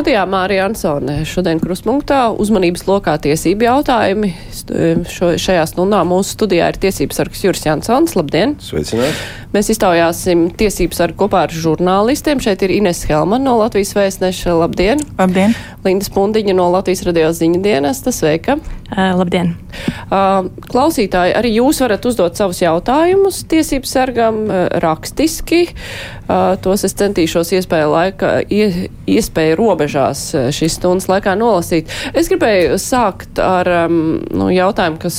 Studijā Mārija Ansone šodien kruspunktā uzmanības lokā tiesību jautājumi. Šo, šajā stundā mūsu studijā ir tiesības sargs Juris Jansons. Labdien! Sveicināt! Mēs iztaujāsim tiesības sargu kopā ar žurnālistiem. Šeit ir Ines Helman no Latvijas vēstneša. Labdien! Labdien! Linda Spundiņa no Latvijas radio ziņu dienesta. Sveika! Uh, labdien! Uh, klausītāji, arī jūs varat uzdot savus jautājumus tiesību sargam uh, rakstiski. Tos es centīšos iespēju laika, ie, iespēju robežās šīs stundas laikā nolasīt. Es gribēju sākt ar um, nu, jautājumu, kas.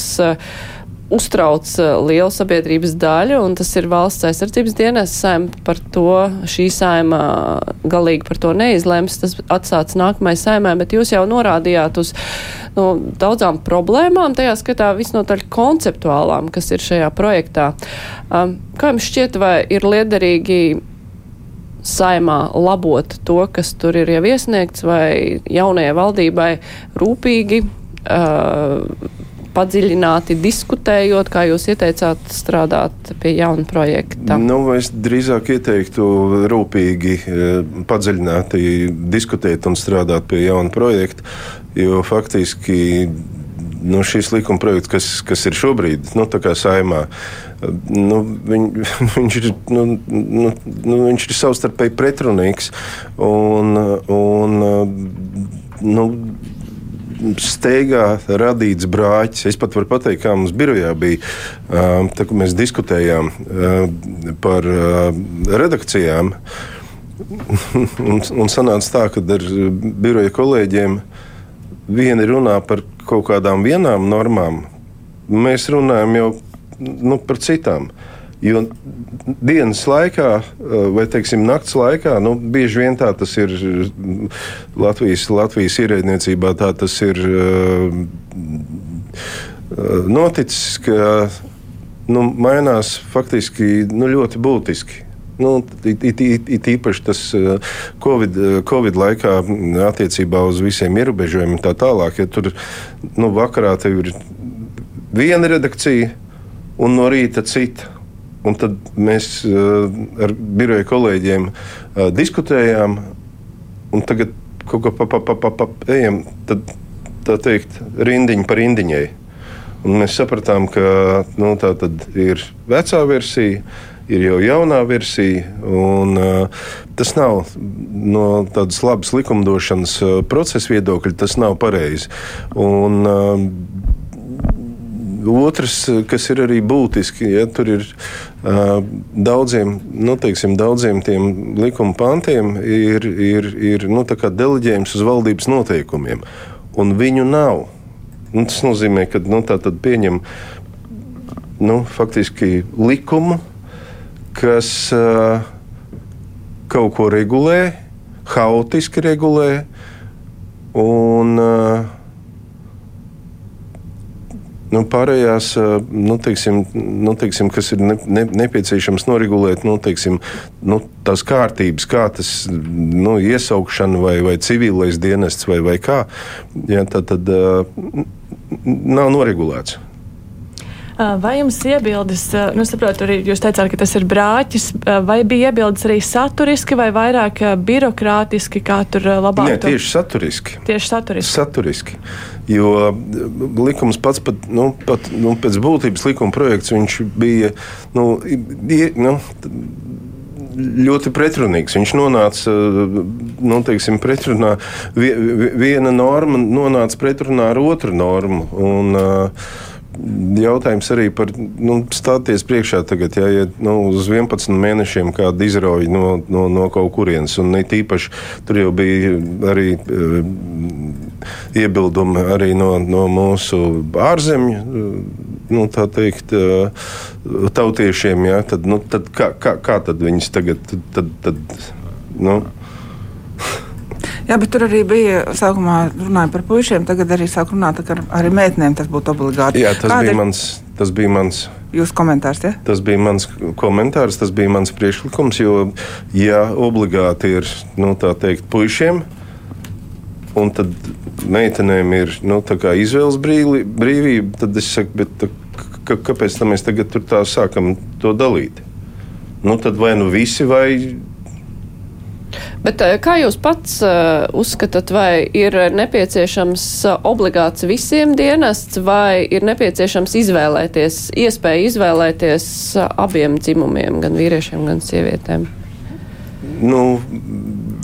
Uztrauc lielu sabiedrības daļu, un tas ir valsts aizsardzības dienas saima par to. Šī saima galīgi par to neizlems, tas atsāca nākamajai saimai, bet jūs jau norādījāt uz nu, daudzām problēmām, tajā skatā visnotaļ konceptuālām, kas ir šajā projektā. Um, kā jums šķiet, vai ir liederīgi saimā labot to, kas tur ir jau iesniegts, vai jaunajai valdībai rūpīgi uh, padziļināti diskutējot, kā jūs ieteicāt, strādāt pie jauna projekta? Nu, es drīzāk ieteiktu rūpīgi, eh, padziļināti diskutēt un strādāt pie jauna projekta, jo faktiski nu, šis likuma projekts, kas, kas ir šobrīd nu, saimā, nu, viņ, viņš, ir, nu, nu, nu, viņš ir savstarpēji pretrunīgs. Un, un, nu, steigā radīts brāķis. Es pat varu pateikt, kā mums birojā bija, tā, kad mēs diskutējām par redakcijām. un, un sanāca tā, ka ar biroja kolēģiem vieni runā par kaut kādām vienām normām, mēs runājam jau nu, par citām. Uh, Jo dienas laikā, eh, vai teiksim, naktas laikā, nu, bieži vien tā tas ir Latvijas, Latvijas ierēdniecībā, tā tas ir uh, noticis, ka nu, mainās faktiski nu, ļoti būtiski. Nu, it, it, it, it īpaši tas Covid, Covid laikā attiecībā uz visiem ierobežojumiem un tā tālāk. Ja tur nu, vakarā ir viena redakcija un no rīta cita. Un tad mēs uh, ar biroja kolēģiem uh, diskutējām, un tagad kaut kā pa, pa, pa, pa, pa, ejam, tad, tā teikt, rindiņa par rindiņai. Un mēs sapratām, ka nu, tā ir vecā versija, ir jau jaunā versija, un uh, tas nav no tādas labas likumdošanas uh, procesa viedokļa, tas nav pareizi. Un, uh, Otrs, kas ir arī būtiski, ja tur ir uh, daudziem, nu, teiksim, daudziem tiem likuma pantiem, ir, ir, ir nu, deleģējums uz valdības noteikumiem, un viņu nav. Un tas nozīmē, ka nu, tā tad pieņem nu, faktiski likumu, kas uh, kaut ko regulē, haotiski regulē. Un, uh, Nu, pārējās, nu, teiksim, nu, teiksim, kas ir ne, ne, nepieciešams noregulēt, nu, teiksim, nu, tās kārtības, kā tas nu, iesaukšana vai, vai civilais dienests vai, vai kā, ja, tad, tad nav noregulēts. Vai jums iebildes, nu, saprotu, arī jūs teicāt, ka tas ir brāķis, vai bija iebildes arī saturiski vai vairāk birokrātiski, kā tur labāk? Nē, tieši saturiski. Tieši saturiski. saturiski. Jo likums pats, pat, nu, pat, nu, pēc būtības likuma projekts, viņš bija, nu, ie, nu, ļoti pretrunīgs. Viņš nonāca nu, teiksim, pretrunā. Viena norma nonāca pretrunā ar otru normu. Un, uh, jautājums arī par nu, stāties priekšā tagad, ja, ja nu, uz 11 mēnešiem kāda izrauja no, no, no kaut kurienes. Un it īpaši tur jau bija arī uh, iebildumi arī no, no mūsu ārzemju. Nu, tā teikt, uh, tautiešiem, ja, tad, nu, tad kā, kā, kā tad viņus tagad, tad, tad, nu, Jā, bet tur arī bija sākumā runāja par puišiem, tagad arī sāk runāt ar arī meitenēm. Tas būtu obligāti. Jā, tas Kāda bija mans. Tas bija mans Jūsu komentārs, ja? Tas bija mans komentārs, tas bija mans priekšlikums. Jo, ja obligāti ir nu, teikt, puišiem, un tad meitenēm ir nu, tā izvēles brīvi, brīvība, tad es saku, bet tā, kāpēc tā mēs tagad tur tā sākam to dalīt? Nu, tad vai nu visi, vai Bet eh, kā jūs pats uh, uzskatāt, vai ir nepieciešams uh, obligāts visiem dienests, vai ir nepieciešams izvēlēties, iespēja izvēlēties abiem dzimumiem, gan vīriešiem, gan sievietēm? Nu,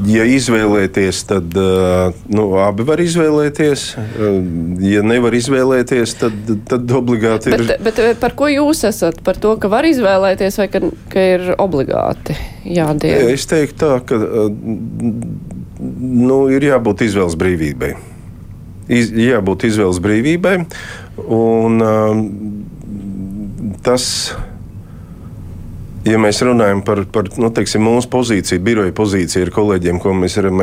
ja izvēlēties, tad uh, nu, abi var izvēlēties. Uh, ja nevar izvēlēties, tad, tad obligāti ir. Bet, bet par ko jūs esat? Par to, ka var izvēlēties vai ka, ka ir obligāti jādara? Es teiktu tā, ka nu, ir jābūt izvēles brīvībai. Iz, jābūt izvēles brīvībai. Un, tas ja mēs runājam par, par nu, teiksim, mūsu pozīciju, biroja pozīciju ar kolēģiem, ko mēs esam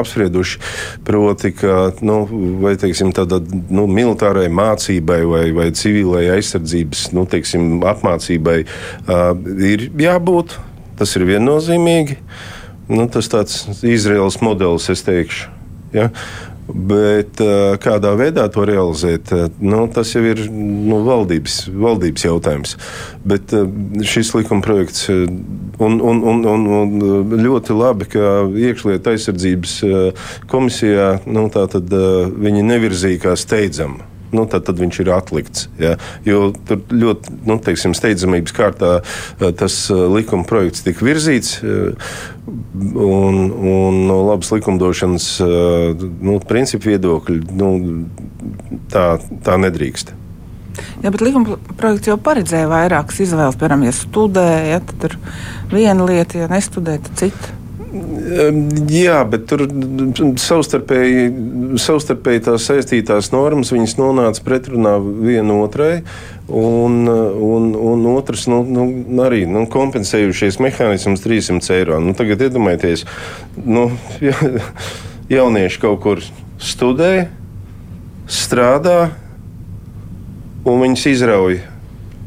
apsprieduši, proti, ka nu, vai teiksim, tādā, nu, militārai mācībai vai, vai civilai aizsardzības nu, teiksim, apmācībai uh, ir jābūt. Tas ir viennozīmīgi. Nu, tas tāds Izraels modelis, es teikšu. Ja? Bet kādā veidā to realizēt, nu, tas jau ir nu, valdības, valdības jautājums. Bet šis likuma projekts un, un, un, un, un ļoti labi, ka iekšlietu aizsardzības komisijā nu, viņi nevirzīja kā steidzama nu, tad, tad viņš ir atlikts. Ja? Jo tur ļoti nu, teiksim, steidzamības kārtā eh, tas eh, likuma projekts tika virzīts. Eh, un, un no labas likumdošanas nu, principu viedokļa nu, tā, tā nedrīkst. Jā, bet likuma projekts jau paredzēja vairākas izvēles. Piemēram, ja studē, ja, tad ir viena lieta, ja nestudē, tad cita. Jā, bet tur savstarpēji, savstarpēji tās saistītās normas nonāca pretrunā viena otrai. Un, un, un otrs, nu, nu, arī nu, kompensējušies mehānisms 300 eiro. Nu, tagad iedomājieties, nu, ja, jaunieši kaut kur studē, strādā, un viņus izrauj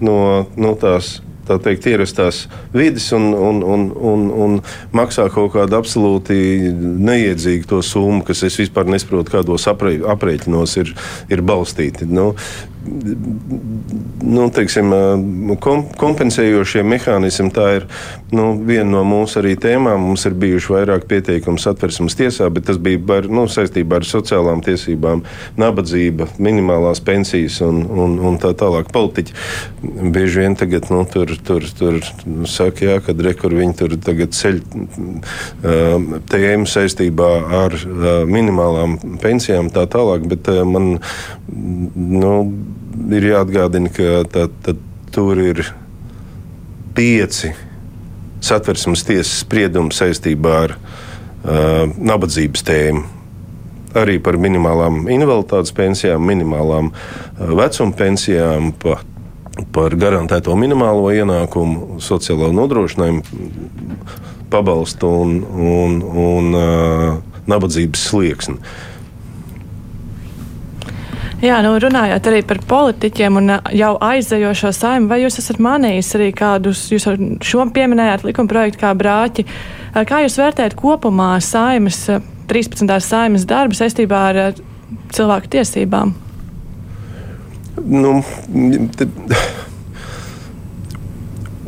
no, no tās tā teikt, ierastās vidas un, un, un, un, un maksā kaut kādu absolūti neiedzīgu to summu, kas es vispār nesaprotu, kādos aprēķinos ir, ir balstīti. Nu, nu, teiksim, kom, kompensējošie mehānismi. Tā ir nu, viena no mūsu arī tēmām. Mums ir bijuši vairāk pieteikumu satversmes tiesā, bet tas bija bar, nu, saistībā ar sociālām tiesībām, nabadzība, minimālās pensijas un, un, un tā tālāk. Politiķi bieži vien tagad nu, tur, tur, tur saka, jā, kad rekur viņi tur tagad ceļ uh, tēmu saistībā ar uh, minimālām pensijām tā tālāk, bet uh, man nu, ir jāatgādina, ka tā, tā, tur ir pieci satversmes tiesas spriedumi saistībā ar uh, nabadzības tēmu. Arī par minimālām invaliditātes pensijām, minimālām uh, vecuma pensijām, pa, par garantēto minimālo ienākumu, sociālo nodrošinājumu pabalstu un, un, un uh, nabadzības slieksni. Uh, Jā, nu runājot arī par politiķiem un uh, jau aizejošo saimnu, vai jūs esat manījis arī kādus, jūs šo pieminējāt likuma projektu kā brāķi, uh, kā jūs vērtējat kopumā saimas, 13. Uh, saimas darbu saistībā ar cilvēku tiesībām? Nu, te...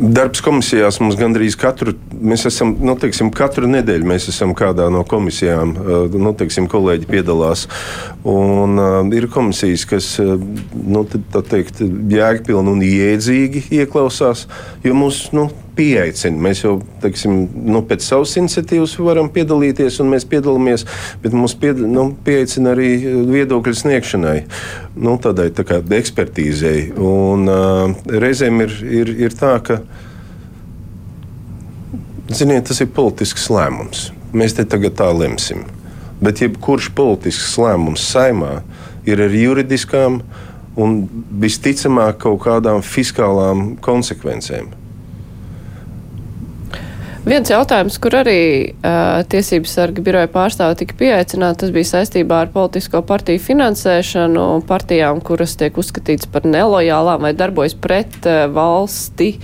Darbs komisijās mums gandrīz katru, mēs esam, nu, teiksim, katru nedēļu mēs esam kādā no komisijām, eh, nu, teiksim, kolēģi piedalās. Un uh, ir komisijas, kas, uh, nu, tā teikt, jēgpilni un iedzīgi ieklausās, jo mūs, nu, pieaicina. Mēs jau teiksim, nu, pēc savas iniciatīvas varam piedalīties, un mēs piedalāmies, bet mums pied, nu, pieaicina arī viedokļu sniegšanai, nu, tādai tā kā ekspertīzei. Un, uh, reizēm ir, ir, ir tā, ka ziniet, tas ir politisks lēmums. Mēs te tagad tā lemsim. Bet jebkurš politisks lēmums saimā ir ar juridiskām un visticamāk kaut kādām fiskālām konsekvencēm. Viens jautājums, kur arī uh, Tiesības sarga biroja pārstāve tika pieaicināta, tas bija saistībā ar politisko partiju finansēšanu partijām, kuras tiek uzskatītas par nelojālām vai darbojas pret uh, valsti.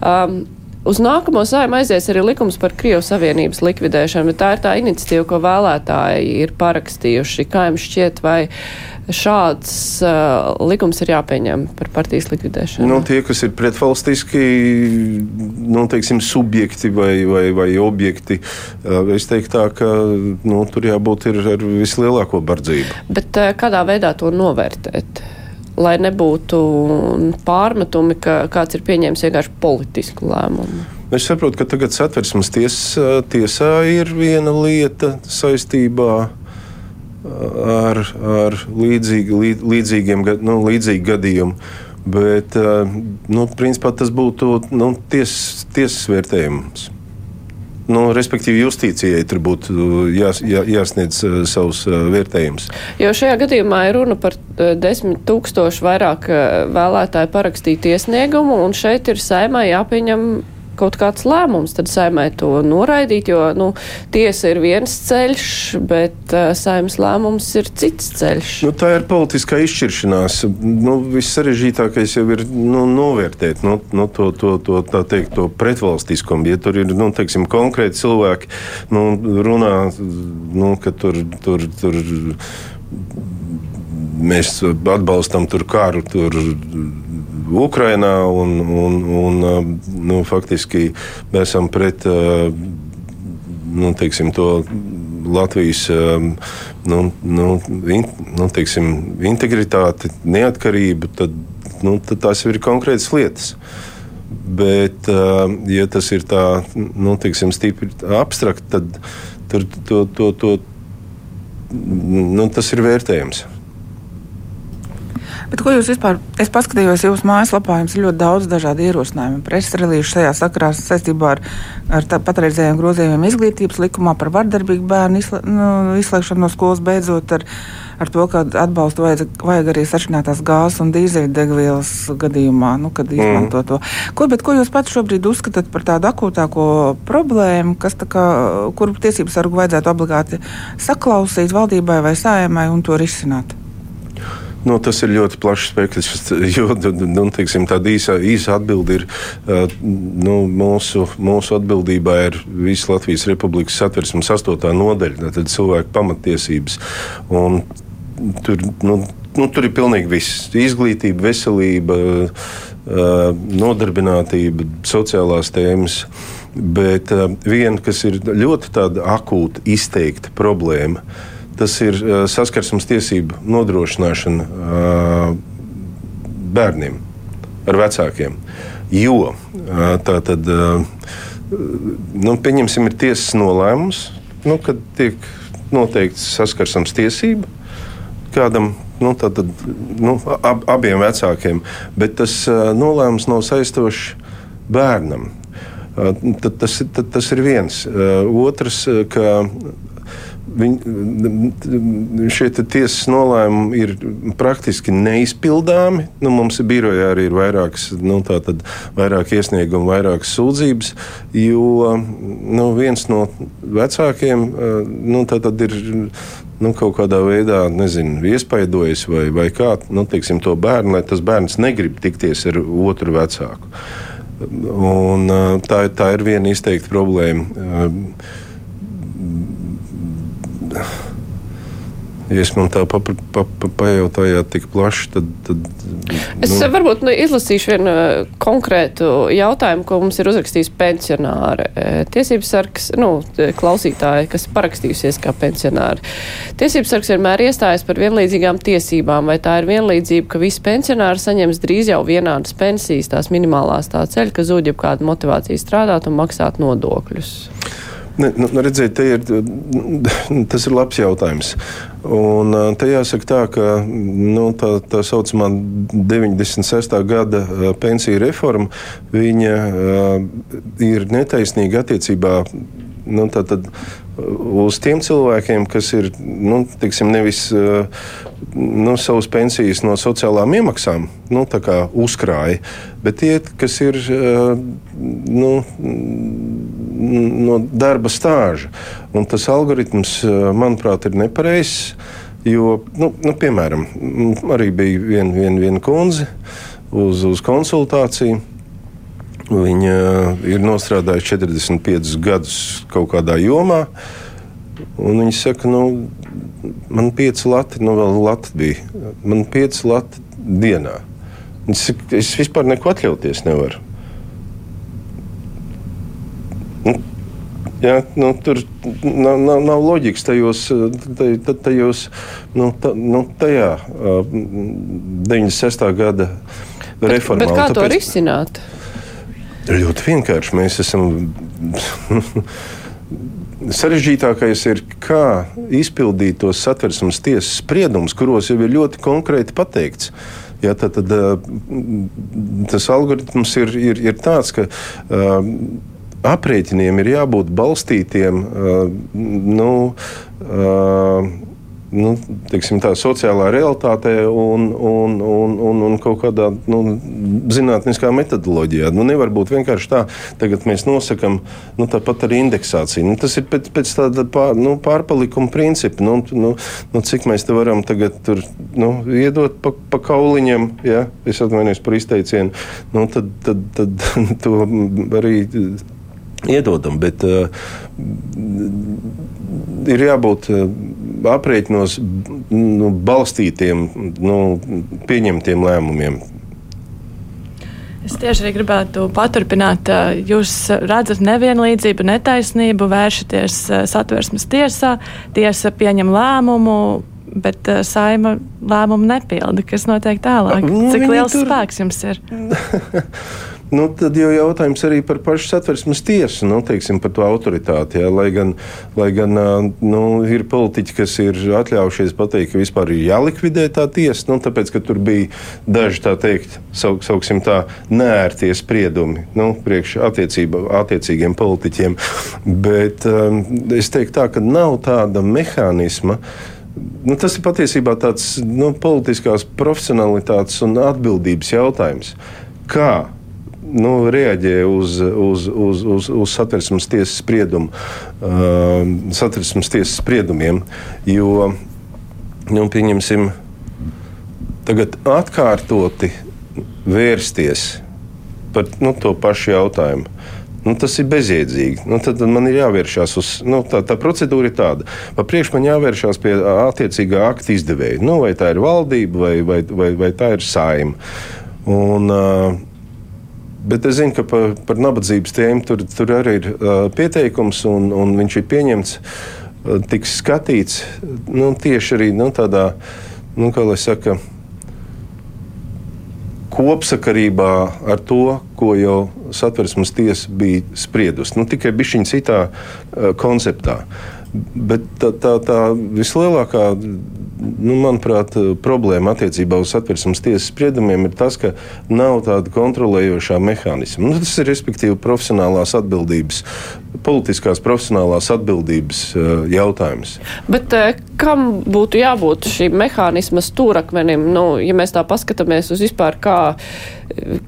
Um, Uz nākamo saimu aizies arī likums par Krievijas Savienības likvidēšanu, bet tā ir tā iniciatīva, ko vēlētāji ir parakstījuši. Kā jums šķiet, vai šāds uh, likums ir jāpieņem par partijas likvidēšanu? Nu, tie, kas ir pretvalstiski, nu, teiksim, subjekti vai, vai, vai objekti, uh, es teiktu tā, ka nu, tur jābūt ar vislielāko bardzību. Bet uh, kādā veidā to novērtēt? Lai nebūtu pārmetumi, ka kāds ir pieņēmis vienkārši politisku lēmumu. Es saprotu, ka tagad satversmes ties, tiesā ir viena lieta saistībā ar, ar līdzīgi, līd, līdzīgiem nu, līdzīgu gadījumu. Bet nu, principā tas būtu nu, ties, tiesas vērtējums. Nu, respektīvi, justīcijai tur būtu jās, jā, jāsniedz uh, savus uh, vērtējumus. Jo šajā gadījumā ir runa par uh, desmit tūkstošu vairāk vēlētāju parakstītu iesniegumu, un šeit ir saimai jāpieņem kaut kāds lēmums, tad saimai to noraidīt, jo nu, tiesa ir viens ceļš, bet uh, saimnes lēmums ir cits ceļš. Nu, tā ir politiskā izšķiršanās. Nu, Vissarežģītākais jau ir nu, novērtēt nu, nu, to, to, to, teikt, to pretvalstiskumu. Ja tur ir nu, teiksim, konkrēti cilvēki, nu, runā, nu, ka tur. tur, tur Mēs atbalstam tur karu, tur Ukrainā un, un, un nu, faktiski mēs esam pret nu, teiksim, to Latvijas nu, nu, in, nu, teiksim, integritāti, neatkarību, tad, nu, tad tās ir konkrētas lietas. Bet, ja tas ir tā, nu, teiksim, stipri abstrakt, tad tur, to, to, to, nu, tas ir vērtējums. Bet ko jūs vispār, es paskatījos jūsu mājaslapā, jums ir ļoti daudz dažādu ierosinājumu. Preses relīžu šajā sakarā saistībā ar, ar patreizējiem grozījumiem izglītības likumā par vardarbīgu bērnu izla, nu, izslēgšanu no skolas beidzot ar, ar to, ka atbalstu vajag, vajag arī sašķinātās gāzes un dīzeļdegvielas gadījumā, nu, kad izmanto to. Ko, ko jūs pats šobrīd uzskatāt par tādu akūtāko problēmu, kas tā kā, kuru tiesības sargu vajadzētu obligāti saklausīt valdībai vai sājumai un to risināt? Nu, tas ir ļoti plašs spektrs. Jo, nu, teiksim, tāda īsa, īsa atbilde ir nu, mūsu, mūsu atbildībā ir visas Latvijas Republikas satversmes astotā nodaļa, tad cilvēku pamatiesības. Un tur, nu, nu, tur ir pilnīgi viss - izglītība, veselība, nodarbinātība, sociālās tēmas. Bet viena, kas ir ļoti akūta, izteikta problēma, ir tas ir uh, saskarsmes tiesību nodrošināšana uh, bērniem ar vecākiem. Jo uh, tā tad, nu, pieņemsim, ir tiesas nolēmums, nu, kad tiek noteikts saskarsmes tiesība kādam nu, tad, nu, ab, abiem vecākiem, bet tas uh, nolēmums nav saistošs bērnam. Uh, tas, tad, tas ir viens. Uh, otrs, ka Viņ, šie tiesas nolēmumi ir praktiski neizpildāmi. Nu, mums ir birojā arī ir vairākas, nu, tātad, vairāk iesniegumu, vairākas sūdzības. Jo nu, viens no vecākiem nu, ir nu, kaut kādā veidā nezinu, iespaidojis vai, vai kā nu, teiksim, to bērnu, lai tas bērns negrib tikties ar otru vecāku. Un, tā, tā ir viena izteikta problēma Ja jūs man tā pa, pa, pa, pajautājāt tik plaši, tad. tad es nu. varbūt nu, izlasīšu vienu uh, konkrētu jautājumu, ko mums ir uzrakstījis pensionāri. Uh, tiesības sargs, nu, klausītāji, kas parakstījusies kā pensionāri. Tiesības sargs vienmēr iestājas par vienlīdzīgām tiesībām, vai tā ir vienlīdzība, ka visi pensionāri saņems drīz jau vienādas pensijas, tās minimālās tā ceļa, ka zūd jau kāda motivācija strādāt un maksāt nodokļus. Ne, nu, nu, redziet, ir, tas ir labs jautājums. Un, te jāsaka tā, ka nu, tā, tā saucamā 96. gada pensiju reforma viņa, ir netaisnīga attiecībā nu, tātad, uz tiem cilvēkiem, kas ir nu, tiksim, nevis nu, savas pensijas no sociālām iemaksām nu, uzkrāja, bet tie, kas ir nu, no darba stāža. Un tas algoritms, manuprāt, ir nepareizs. Jo, nu, nu, piemēram, arī bija viena vien, vien kundze uz, uz konsultāciju. Viņa ir nostrādājusi 45 gadus kaut kādā jomā. Un viņi saka, nu, man ir pieci lati, nu, vēl lati bija. Man ir pieci lati dienā. Viņi saka, es vispār neko atļauties nevaru. Nu, jā, nu, tur nav, nav, nav loģikas tajos, tajos nu, ta, nu, tajā 96. gada reformā. Bet kā to tāpēc, risināt? Ļoti vienkārši. Mēs esam. Sarežģītākais ir, kā izpildīt tos satversmes tiesas spriedumus, kuros jau ir ļoti konkrēti pateikts. Ja, tad, tad, tas algoritms ir, ir, ir tāds, ka uh, aprēķiniem ir jābūt balstītiem uh, nu, uh, nu, teiksim, tā, sociālā realitātē un, un, un, un, un kaut kādā nu, zinātniskā metodoloģijā. Nu, nevar būt vienkārši tā, tagad mēs nosakām nu, tāpat ar indeksāciju. Nu, tas ir pēc, pēc tāda pār, nu, pārpalikuma principa. Nu, nu, nu, cik mēs te varam tagad tur, nu, iedot pa, pa kauliņam, ja? es atvainojos par izteicienu, nu, tad, tad, tad to arī iedodam. Bet, uh, ir jābūt uh, aprēķinos nu, balstītiem, nu, pieņemtiem lēmumiem. Es tieši arī gribētu paturpināt. Uh, jūs redzat nevienlīdzību, netaisnību, vēršaties satversmes tiesā, tiesa pieņem lēmumu, bet uh, saima lēmumu nepilda. Kas notiek tālāk? Nu, Cik liels tur... spēks jums ir? Nu, tad jau jautājums arī par pašu satversmes tiesu, nu, teiksim, par to autoritāti. Jā. Lai gan, lai gan nu, ir politiķi, kas ir atļaujušies pateikt, ka vispār ir jālikvidē tā tiesa, nu, tāpēc, ka tur bija daži tā teikt, sauk, sauksim tā, nērtie spriedumi nu, priekš attiecīgiem politiķiem. Bet um, es teiktu tā, ka nav tāda mehānisma. Nu, tas ir patiesībā tāds nu, politiskās profesionalitātes un atbildības jautājums. Kā nu, reaģē uz, uz, uz, uz, uz satversmes tiesas spriedumu, uh, satversmes tiesas spriedumiem. Jo, nu, pieņemsim, tagad atkārtoti vērsties par nu, to pašu jautājumu. Nu, tas ir bezjēdzīgi. Nu, tad man ir jāvēršās uz nu, tā, tā. Pa priekšu man jāvēršās pie attiecīgā akta izdevēja. Nu, vai tā ir valdība vai, vai, vai, vai tā ir saima. Un, uh, Bet es zinu, ka par, par nabadzības tēmu tur, tur arī ir uh, pieteikums, un, un viņš ir pieņemts, uh, tiks skatīts nu, tieši arī nu, tādā, nu, kā lai saka, kopsakarībā ar to, ko jau satversmes tiesa bija spriedusi. Nu, tikai bišķiņa citā uh, konceptā. Bet tā, tā, tā vislielākā nu, manuprāt, problēma attiecībā uz satversmes tiesas spriedumiem ir tas, ka nav tāda kontrolējošā mehānisma. Nu, tas ir respektīvi profesionālās atbildības, politiskās profesionālās atbildības uh, jautājums. Bet uh, kam būtu jābūt šīm mehānisma stūrakmenim? Nu, ja mēs tā paskatāmies uz vispār kā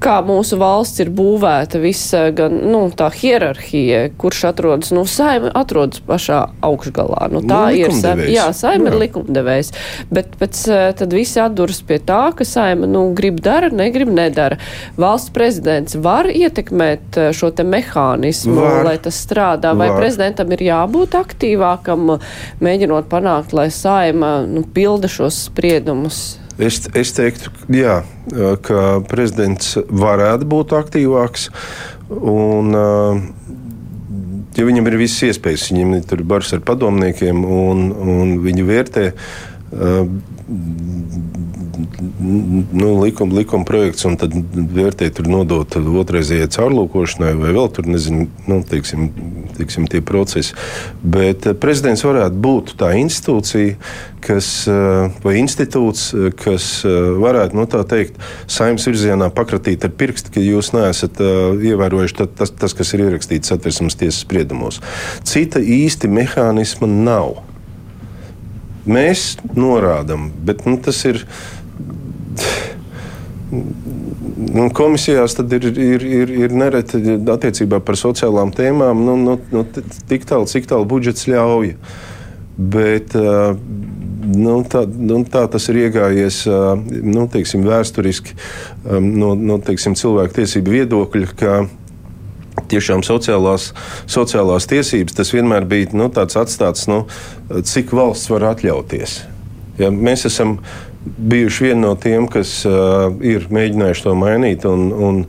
kā mūsu valsts ir būvēta, visa gan nu, tā hierarhija, kurš atrodas, nu, saima atrodas pašā augšgalā. Nu, tā nu, ir saima, jā, saima jā. ir likumdevējs, bet pēc eh, tad visi atduras pie tā, ka saima, nu, grib dara, negrib nedara. Valsts prezidents var ietekmēt eh, šo te mehānismu, var. lai tas strādā, vai var. prezidentam ir jābūt aktīvākam, mēģinot panākt, lai saima, nu, pilda šos spriedumus. Es, es teiktu, jā, ka prezidents varētu būt aktīvāks. Un, ja viņam ir visas iespējas, viņam ir bars ar padomniekiem, un, un viņi vērtē nu, likuma, likuma projekts un tad vērtēt, tur nodot otrreizējai caurlūkošanai vai vēl tur, nezinu, nu, teiksim, teiksim, tie procesi. Bet eh, prezidents varētu būt tā institūcija, kas, eh, vai institūts, eh, kas varētu, nu, tā teikt, saimnes virzienā pakratīt ar pirkstu, ka jūs neesat ievērojuši tas, tas, kas ir ierakstīts satversmes tiesas spriedumos. Cita īsti mehānisma nav. Mēs norādām, bet nu, tas ir Nu, komisijās ir, ir, ir, ir nereti attiecībā par sociālām tēmām nu, nu, nu, tik tālu, cik tālu budžets ļauj. Bet, nu, tā, nu, tā tas ir iegājies nu, teiksim, vēsturiski no, no teiksim, cilvēku tiesību viedokļa, tiešām sociālās, sociālās tiesības, tas vienmēr bija nu, tāds atstāts, nu, cik valsts var atļauties. Ja, mēs esam bijuši vieni no tiem, kas uh, ir mēģinājuši to mainīt. Un, un,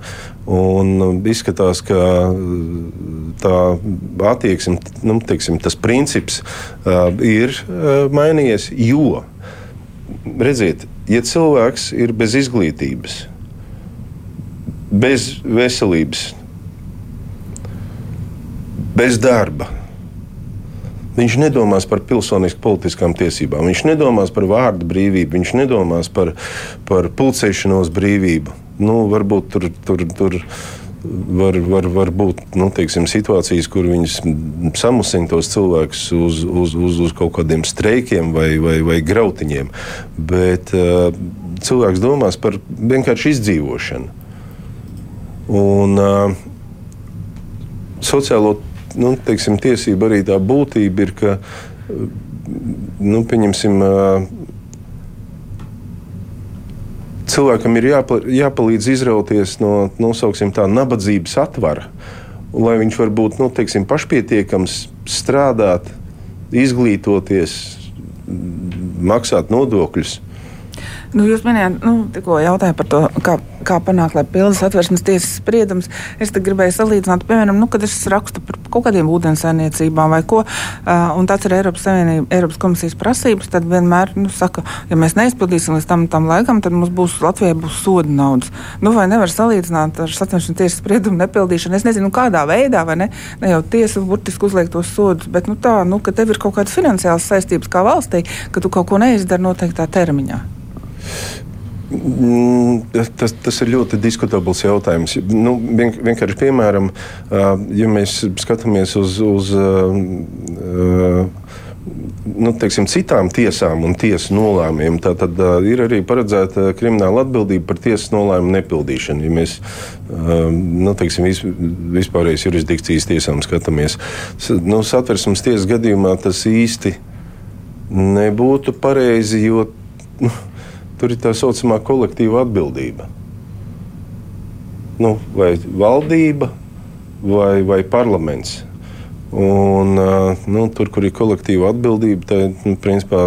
un izskatās, ka tā attieksme, nu, teiksim, tas princips uh, ir uh, mainījies. Jo, redziet, ja cilvēks ir bez izglītības, bez veselības, bez darba. Viņš nedomās par pilsonisku politiskām tiesībām, viņš nedomās par vārdu brīvību, viņš nedomās par, par pulcēšanos brīvību. Nu, varbūt tur, tur, tur var, var, var būt nu, teiksim, situācijas, kur viņas samusina tos cilvēkus uz, uz, uz, uz kaut kādiem streikiem vai, vai, vai grautiņiem. Bet uh, cilvēks domās par vienkārši izdzīvošanu. Un, uh, sociālo nu, teiksim, tiesību arī tā būtība ir, ka nu, pieņemsim, cilvēkam ir jāpa, jāpalīdz izrauties no nosauksim, tā nabadzības atvara, lai viņš var būt nu, teiksim, pašpietiekams, strādāt, izglītoties, maksāt nodokļus. Nu, jūs minējāt, nu, tikko jautāju par to, kā, kā panākt, lai pildas atversmes tiesas spriedums. Es gribēju salīdzināt, piemēram, nu, kad es rakstu par kaut kādiem ūdenssainiecībām vai ko, un tāds ir Eiropas, Savienība, Eiropas komisijas prasības, tad vienmēr nu, saka, ja mēs neizpildīsim līdz tam, tam laikam, tad mums būs Latvijai būs soda naudas. Nu, vai nevar salīdzināt ar satversmes tiesas spriedumu nepildīšanu? Es nezinu, kādā veidā, vai ne, ne jau tiesa burtiski uzliek tos sodus, bet nu, tā, nu, ka tev ir kaut kādas finansiālas saistības kā valstī, ka tu kaut ko neizdari noteiktā termiņā. Mm, tas, tas ir ļoti diskutabls jautājums. Nu, vien, vienkārši, piemēram, ja mēs skatāmies uz, uz nu, teiksim, citām tiesām un tiesu nolēmumiem, tad, tad ir arī paredzēta krimināla atbildība par tiesas nolēmumu nepildīšanu. Ja mēs nu, teiksim, vis, vispārējais jurisdikcijas tiesām skatāmies, nu, satversmes tiesas gadījumā tas īsti nebūtu pareizi, jo. Nu, tur ir tā saucamā kolektīva atbildība. Nu, vai valdība vai, vai parlaments. Un, nu, tur, kur ir kolektīva atbildība, tad nu, principā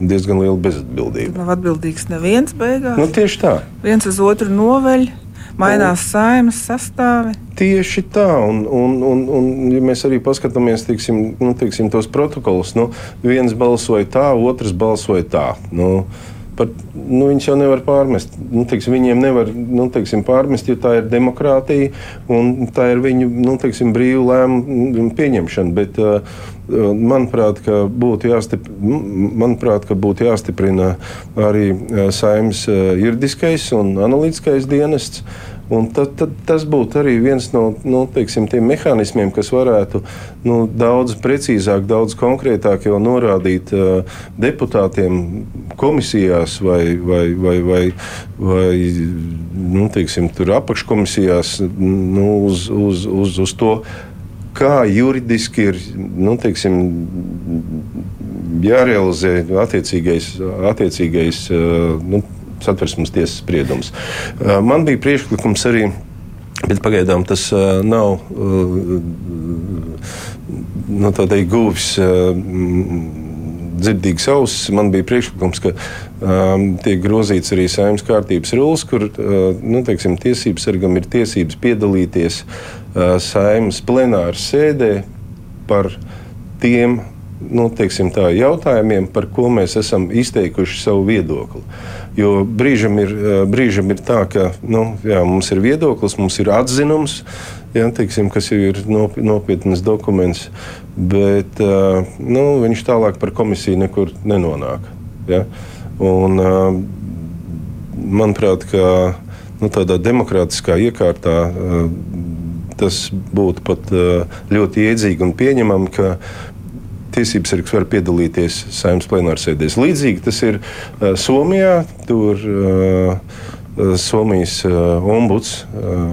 diezgan liela bezatbildība. Tur nav atbildīgs neviens beigās. Nu, tieši tā. Viens uz otru noveļ. Mainās un, saimas sastāvi. Tieši tā, un, un, un, un ja mēs arī paskatāmies tiksim, nu, tiksim, tos protokolus, nu, viens balsoja tā, otrs balsoja tā. Nu, Par, nu, viņus jau nevar pārmest. Nu, teiksim, viņiem nevar nu, teiksim, pārmest, jo tā ir demokrātija un tā ir viņu nu, teiksim, brīvu lēmumu pieņemšana. Bet, uh, manuprāt, būtu jāstiprina, manuprāt, būtu jāstiprina arī saimnes juridiskais un analītiskais dienests. Un tad, tad tas būtu arī viens no nu, teiksim, tiem mehānismiem, kas varētu nu, daudz precīzāk, daudz konkrētāk jau norādīt uh, deputātiem komisijās vai, vai, vai, vai, vai nu, teiksim, apakškomisijās nu, uz, uz, uz, uz to, kā juridiski ir nu, teiksim, jārealizē attiecīgais, attiecīgais uh, nu, satversmes tiesas spriedums. Uh, man bija priekšlikums arī. Bet pagaidām tas uh, nav uh, nu, guvis uh, dzirdīgs ausis. Man bija priekšlikums, ka um, tiek grozīts arī saimnes kārtības rulis, kur uh, nu, teiksim, tiesības sargam ir tiesības piedalīties uh, saimnes plenāra sēdē par tiem nu, tā, jautājumiem, par ko mēs esam izteikuši savu viedokli. Jo brīžam ir, eh, brīžam ir tā, ka nu, jā, mums ir viedoklis, mums ir atzinums, jā, teiksim, kas ir nopietns dokuments, bet eh, nu, viņš tālāk par komisiju nekur nenonāk. Ja? Un, eh, manuprāt, ka nu, tādā demokrātiskā iekārtā tas būtu pat ļoti iedzīgi un pieņemami, ka tiesības sargs var piedalīties saimnes plenārsēdēs. Līdzīgi tas ir uh, Somijā. Tur uh, Somijas uh, ombuds uh,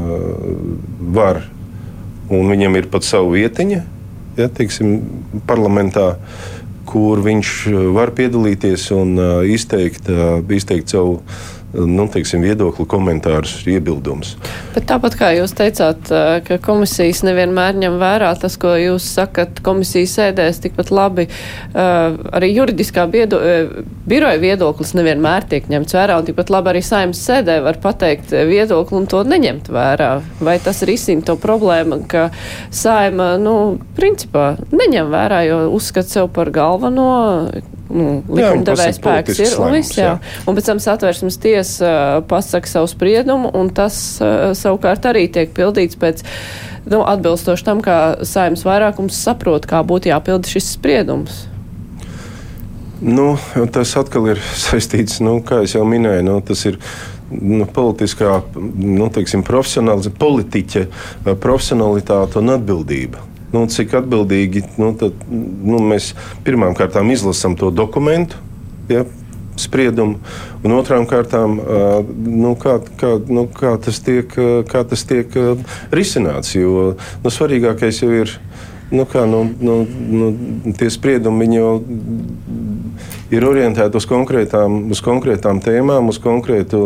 var, un viņam ir pat savu vietiņu, ja, teiksim, parlamentā, kur viņš var piedalīties un uh, izteikt, uh, izteikt savu nu, teiksim, viedokli, komentārus, iebildumus. Tāpat kā jūs teicāt, ka komisijas nevienmēr ņem vērā tas, ko jūs sakat, komisijas sēdēs tikpat labi. Arī juridiskā biedo, biroja viedoklis nevienmēr tiek ņemts vērā, un tikpat labi arī saimnes sēdē var pateikt viedokli un to neņemt vērā. Vai tas risina to problēmu, ka saima, nu, principā neņem vērā, jo uzskata sev par galveno nu, likumdevēja spēks ir un viss, jā. jā. Un pēc tam satversmes tiesa uh, pasaka savu spriedumu, un tas uh, savukārt arī tiek pildīts pēc, nu, atbilstoši tam, kā saimnes vairākums saprot, kā būtu jāpilda šis spriedums. Nu, tas atkal ir saistīts, nu, kā jau minēju, nu, tas ir nu, politiskā, nu, teiksim, profesionālitāte, politiķa profesionalitāte un atbildība nu, cik atbildīgi nu, tad, nu, mēs pirmām kārtām izlasām to dokumentu. Ja, spriedumu, un otrām kārtām, nu, kā, kā, nu, kā, tas tiek, kā tas tiek risināts. Jo nu, svarīgākais jau ir, nu, kā, nu, nu, nu, tie spriedumi jau ir orientēti uz konkrētām, uz konkrētām tēmām, uz konkrētu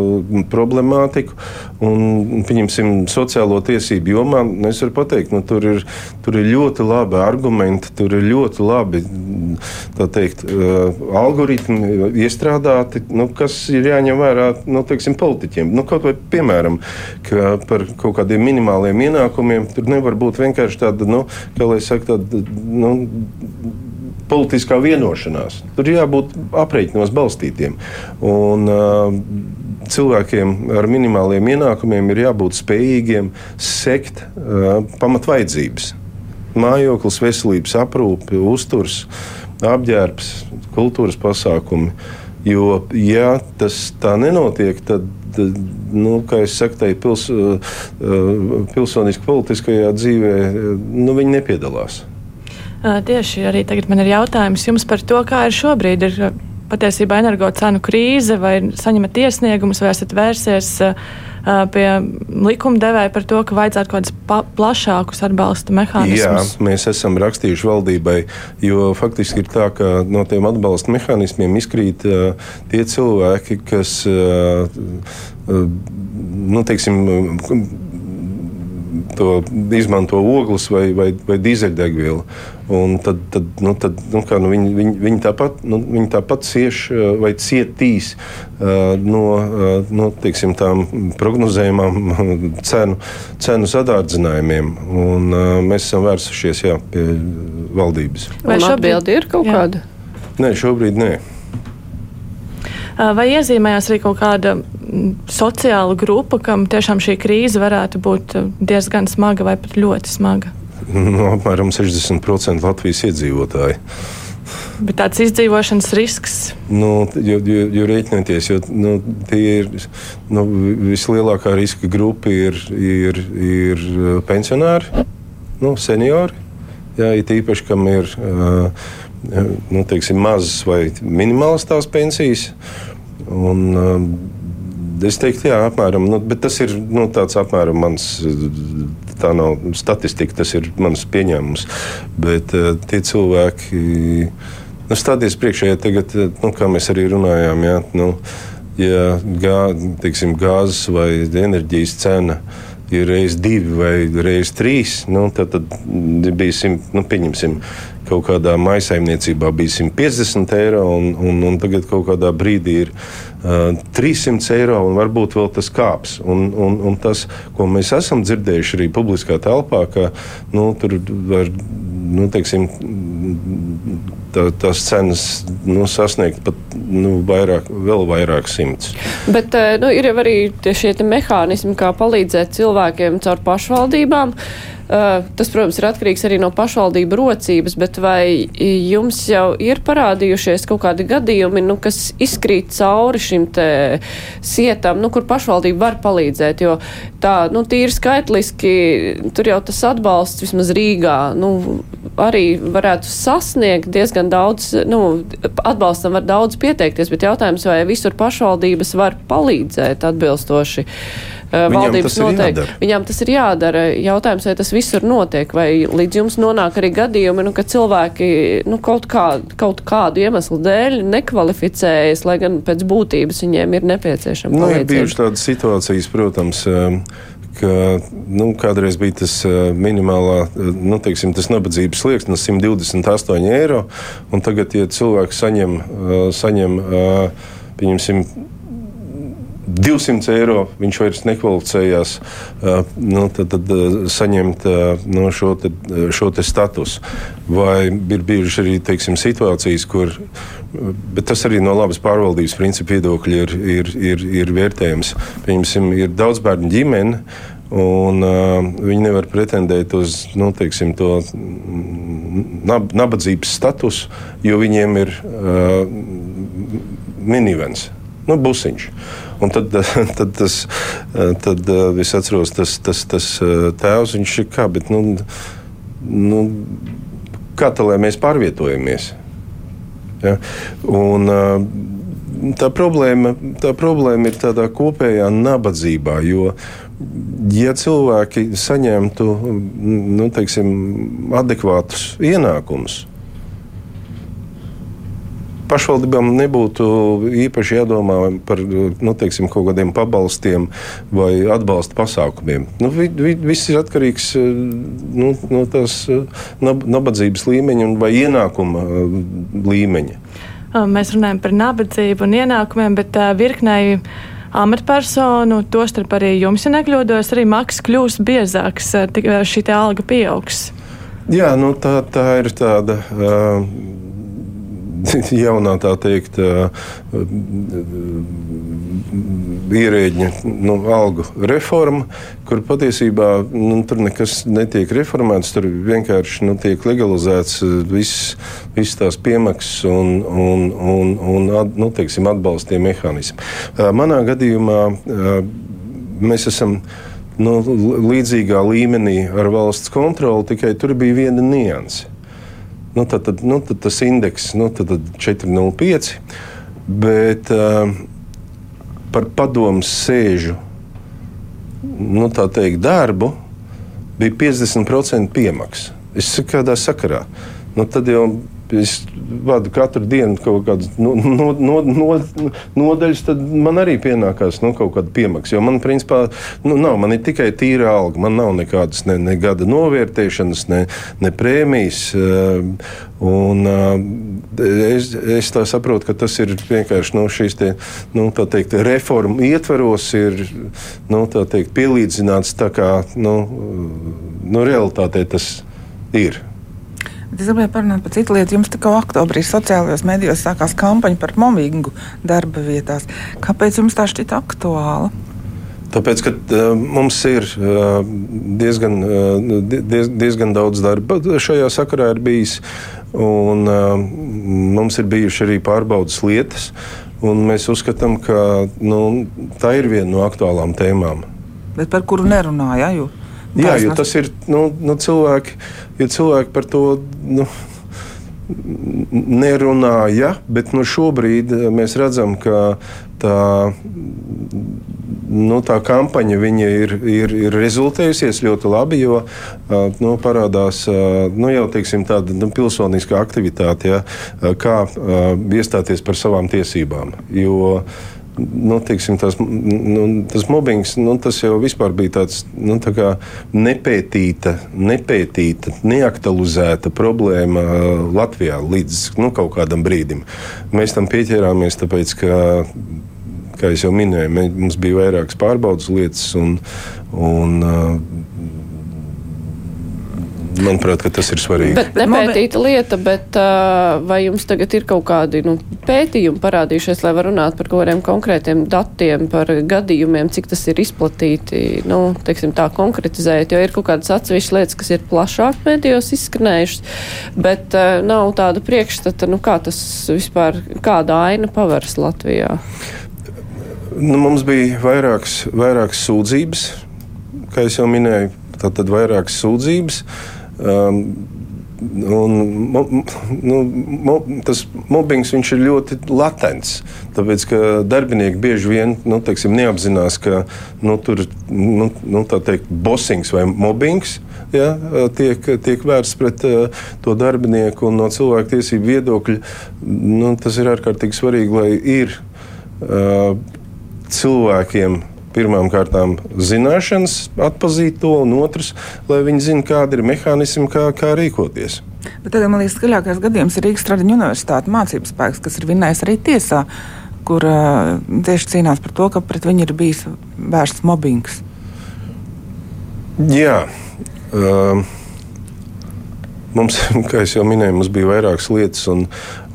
problemātiku. Un, pieņemsim, sociālo tiesību jomā, es varu pateikt, nu, tur, ir, tur ir ļoti labi argumenti, tur ir ļoti labi teikt, uh, algoritmi iestrādāti, nu, kas ir jāņem vērā nu, teiksim, politiķiem. Nu, kaut vai piemēram, ka par kaut kādiem minimāliem ienākumiem tur nevar būt vienkārši tāda, nu, kā lai saka, tāda, nu, politiskā vienošanās. Tur jābūt aprēķinos balstītiem. Un, uh, Cilvēkiem ar minimāliem ienākumiem ir jābūt spējīgiem sekt uh, pamatvaidzības. Mājoklis, veselības aprūpe, uzturs, apģērbs, kultūras pasākumi. Jo, ja tas tā nenotiek, tad nu, kā jau teicu, tai pils, pilsoniski politiskajā dzīvē nu, viņi nepiedalās. Tieši arī tagad man ir jautājums jums par to, kā ir šobrīd. Ir patiesībā energo cenu krīze, vai saņemat iesniegumus, vai esat vērsies pie likumdevēja par to, ka vajadzētu kaut kādus plašākus atbalsta mehānismus? Jā, mēs esam rakstījuši valdībai, jo faktiski ir tā, ka no tiem atbalsta mehānismiem izkrīt uh, tie cilvēki, kas, uh, uh, nu, teiksim, to izmanto ogles vai, vai, vai dīzeļdegvielu. Un tad, tad, nu, tad nu, kā, nu, viņi, viņi, viņi, tāpat, nu, viņi tāpat cieš vai cietīs uh, no uh, nu, teiksim, tām prognozējumām cenu, cenu sadārdzinājumiem. Un, uh, mēs esam vērsušies jā, pie valdības. Vai šobrīd ir kaut jā. kāda? Nē, šobrīd nē. Vai iezīmējās arī kaut kāda sociāla grupa, kam tiešām šī krīze varētu būt diezgan smaga vai pat ļoti smaga? Nu, apmēram 60% Latvijas iedzīvotāji. Bet tāds izdzīvošanas risks. Nu, jo, jo, jo rēķināties, jo nu, tie ir nu, vislielākā riska grupa ir, ir, ir pensionāri, nu, seniori. Jā, it īpaši, kam ir uh, nu, teiksim, mazas vai minimālas tās pensijas. Un, uh, es teiktu, jā, apmēram, nu, tas ir nu, tāds apmēram mans. Tā nav statistika, tas ir mans pieņēmums. Bet uh, tie cilvēki, nu, stāties priekšā, ja tagad, nu, kā mēs arī runājām, jā, nu, ja gā, teiksim, gāzes vai enerģijas cena ir reizes divi vai reizes trīs, nu, tad, tad bija simt, nu, pieņemsim, kaut kādā maisaimniecībā bija 150 eiro, un, un, un tagad kaut kādā brīdī ir uh, 300 eiro, un varbūt vēl tas kāps. Un, un, un tas, ko mēs esam dzirdējuši arī publiskā telpā, ka nu, tur var nu, teiksim, tā, tās cenas nu, sasniegt pat nu, vairāk, vēl vairāk simtus. Bet nu, ir jau arī šie mehānismi, kā palīdzēt cilvēkiem caur pašvaldībām. Uh, tas, protams, ir atkarīgs arī no pašvaldību rocības, bet vai jums jau ir parādījušies kaut kādi gadījumi, nu, kas izkrīt cauri šim te sietam, nu, kur pašvaldība var palīdzēt, jo tā, nu, tīri skaitliski, tur jau tas atbalsts vismaz Rīgā, nu, arī varētu sasniegt diezgan daudz, nu, atbalstam var daudz pieteikties, bet jautājums, vai visur pašvaldības var palīdzēt atbilstoši uh, valdības tas ir noteikti. Viņām tas ir jādara. Jautājums, vai tas visur notiek, vai līdz jums nonāk arī gadījumi, nu, ka cilvēki nu, kaut, kā, kaut kādu iemeslu dēļ nekvalificējas, lai gan pēc būtības viņiem ir nepieciešama Nu, ir bijušas tādas situācijas, protams. um, Ka, nu, kādreiz bija tas uh, minimālā, uh, nu, teiksim, tas nabadzības slieksnis, 128 eiro. un Tagad, ja cilvēks saņem, uh, saņem pieņemsim, 200 eiro viņš vairs nekvalificējās uh, nu, tad, tad, uh, saņemt uh, no šo, te, šo te statusu. Vai ir bijušas arī teiksim, situācijas, kur, tas arī no labas pārvaldības principu viedokļa ir, ir, ir, ir vērtējams. Piemēram, ir daudz bērnu ģimene. Un, uh, viņi nevar pretendēt uz nu, teiksim, to mm, nab nabadzības statusu, jo viņiem ir uh, minivens, nu, busiņš. Un tad, tad, tas, tad es atceros, tas, tas, tas tēvs, viņš ir kā, bet, nu, nu, kā tā, lai mēs pārvietojamies? Ja? Un, tā, problēma, tā problēma ir tādā kopējā nabadzībā, jo, ja cilvēki saņemtu nu, teiksim, adekvātus ienākumus, pašvaldībām nebūtu īpaši jādomā par nu, teiksim, kaut kādiem pabalstiem vai atbalsta pasākumiem. Nu, vi, vi, viss ir atkarīgs nu, no tās nab nabadzības līmeņa vai ienākuma līmeņa. Mēs runājam par nabadzību un ienākumiem, bet virknēji amatpersonu, tostarp arī jums, ja nekļūdos, arī maksas kļūs biezāks, šī alga pieaugs. Jā, nu, tā, tā ir tāda. Uh, jaunā tā teikt, ierēģiņa nu, algu reforma, kur patiesībā nu, tur nekas netiek reformēts. Tur vienkārši nu, tiek legalizēts viss, viss tās piemaksas un, un, un, un at, nu, teiksim, atbalstie mehānismi. Manā gadījumā mēs esam nu, līdzīgā līmenī ar valsts kontroli, tikai tur bija viena nianse. Nu, tad, tad, nu, tad tas indeks nu, tad, tad 4,05. Bet uh, par padomu sēžu nu, teikt, darbu bija 50% piemaksa. Es saku, kādā sakarā. Nu, tad jau es vadu katru dienu kaut kādas no, no, no, no, nodaļas, tad man arī pienākās nu, kaut kāda piemaksa. Jo man, principā, nu, nav, man ir tikai tīra alga. Man nav nekādas ne, ne gada novērtēšanas, ne, ne prēmijas. Un, es, es tā saprotu, ka tas ir vienkārši nu, šīs te, nu, teikt, reformu ietveros, ir nu, teikt, pielīdzināts tā kā nu, nu, realitātei tas ir. Es gribēju parunāt par citu lietu. Jums tikko oktobrī sociālajos medijos sākās kampaņa par mobbingu darba vietās. Kāpēc jums tā šķita aktuāla? Tāpēc, ka uh, mums ir uh, diezgan, uh, diez, diezgan daudz darba šajā sakarā ir bijis, un uh, mums ir bijušas arī pārbaudas lietas. Mēs uzskatām, ka nu, tā ir viena no aktuālām tēmām. Bet par kuru nerunāja? Ja, Jā, jo tas ir nu, nu, cilvēki, ja cilvēki par to. Nu, nerunāja, bet nu, šobrīd mēs redzam, ka tā, nu, tā kampaņa ir, ir, ir rezultējusies ļoti labi, jo nu, parādās nu, jau teiksim, tāda nu, pilsoniska aktivitāte, ja, kā iestāties par savām tiesībām. Jo, nu, tiksim, tas, nu, tas mobbings nu, tas jau bija tāds nu, tā nepētīta, nepētīta, neaktualizēta problēma Latvijā līdz nu, kaut kādam brīdim. Mēs tam pieķērāmies, tāpēc, ka, kā jau minēju, mums bija vairākas pārbaudas lietas. Un, un, Manuprāt, tas ir svarīgi. Bet nepētīta lieta, bet uh, vai jums tagad ir kaut kādi nu, pētījumi parādījušies, lai var runāt par kaut kādiem konkrētiem datiem, par gadījumiem, cik tas ir izplatīti, nu, teiksim tā konkretizēt, jo ir kaut kādas atsevišķas lietas, kas ir plašāk mēdījos izskanējušas, bet uh, nav tāda priekšstata, nu, kā tas vispār, kāda aina paveras Latvijā. Nu, mums bija vairākas, vairākas sūdzības, kā jau minēju, tātad vairākas sūdzības. Um, Un, nu, tas mobbings ir ļoti latents. Tāpēc, ka darbinieki bieži vien nu, teiksim, neapzinās, ka nu, tur nu, nu, ir bosings vai mobbings. Ja, tiek, tiek vērsts pret uh, to darbinieku no cilvēku tiesību viedokļa. Nu, tas ir ārkārtīgi svarīgi, lai ir uh, cilvēkiem pirmām kārtām zināšanas, atpazīt to, un otrs, lai viņi zinātu, kāda ir mehānismi, kā, kā rīkoties. Bet tagad man liekas, skaļākais gadījums ir Rīgas Stradiņa Universitātes mācību spēks, kas ir vinnējis arī tiesā, kur uh, tieši cīnās par to, ka pret viņu ir bijis vērsts mobbings. Jā. Uh, Mums, kā jau minēju, mums bija vairākas lietas, un,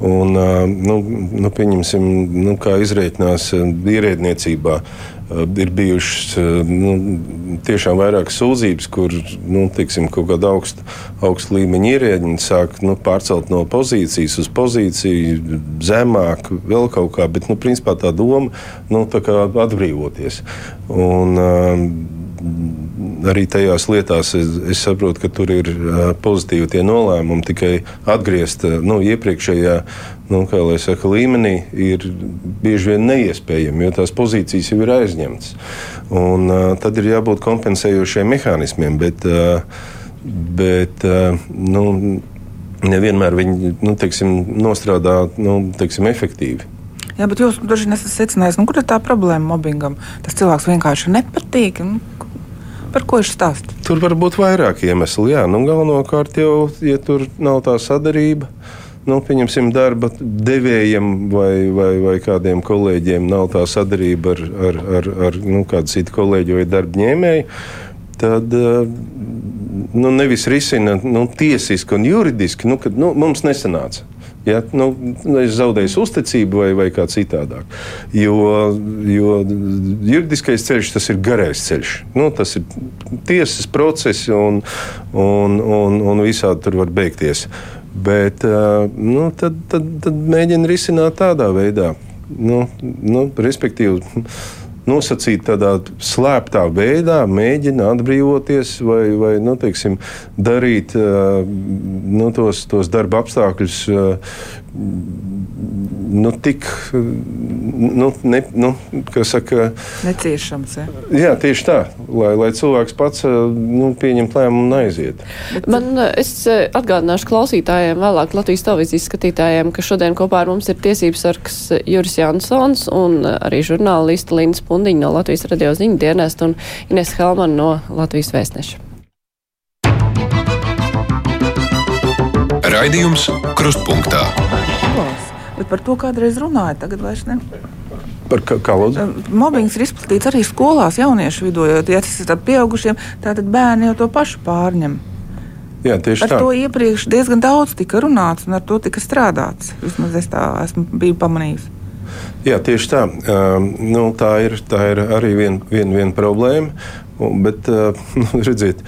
un nu, nu, pieņemsim, nu, kā izreiknās ierēdniecībā. Ir bijušas nu, tiešām vairākas sūdzības, kur nu, teiksim, kaut kāda augsta, augsta līmeņa ierēģi sāk nu, pārcelt no pozīcijas uz pozīciju, zemāk, vēl kaut kā. Bet, nu, principā tā doma nu, tā atbrīvoties. Un, arī tajās lietās es, es saprotu, ka tur ir pozitīvi tie nolēmumi. Tikai atgriezt nu, iepriekšējā nu, saka, līmenī ir bieži vien neiespējami, jo tās pozīcijas jau ir aizņemtas. Un, tad ir jābūt kompensējošiem mehānismiem. Bet, bet nu, nevienmēr viņi nu, teiksim, nostrādā nu, teiksim, efektīvi. Jā, bet jūs droši vien esat secinājis, nu, kur ir tā problēma mobbingam. Tas cilvēks vienkārši nepatīk. Nu, Par ko ir stāsts? Tur var būt vairāk iemeslu. Jā, nu, galvenokārt jau, ja tur nav tā sadarība. Nu, pieņemsim, darba devējiem vai, vai, vai kādiem kolēģiem nav tā sadarbība ar, ar, ar, ar nu, kādu citu kolēģi vai darba ņēmēju. Tad eh, nu, nevis risina nu, tiesiski un juridiski, nu, kad nu, mums nesanāca. Ja? Nu, es zaudēju uzticību vai, vai kā citādāk. Jo, jo juridiskais ceļš tas ir garais ceļš. Nu, tas ir tiesas process un, un, un, un visādi tur var beigties. Bet nu, tad, tad, tad mēģina risināt tādā veidā. Nu, nu, respektīvi, nosacīt tādā slēptā veidā, mēģina atbrīvoties vai, vai nu, teiksim, darīt nu, tos, tos darba apstākļus nu, tik nu, ne, nu, saka, neciešams. Ja? Jā, tieši tā, lai, lai cilvēks pats nu, pieņemtu lēmumu un aiziet. Man, es atgādināšu klausītājiem, vēlāk Latvijas televīzijas skatītājiem, ka šodien kopā ar mums ir tiesības sargs Juris Jansons un arī žurnālista Līna Spundiņa no Latvijas radio ziņu dienesta un Ines Helman no Latvijas vēstneša. Raidījums Krustpunktā. Bet par to kādreiz runāja, tagad vairs ne. Par kā, kā lūdzu? Mobbings ir izplatīts arī skolās, jauniešu vidū. Jo, ja tas ir pieaugušiem, tad bērni jau to pašu pārņem. Jā, tieši par tā. to iepriekš diezgan daudz tika runāts un ar to tika strādāts. Vismaz es tā esmu biju pamanījis. Jā, tieši tā. Uh, nu, tā, ir, tā ir arī viena vien, vien problēma. Bet, uh, redziet,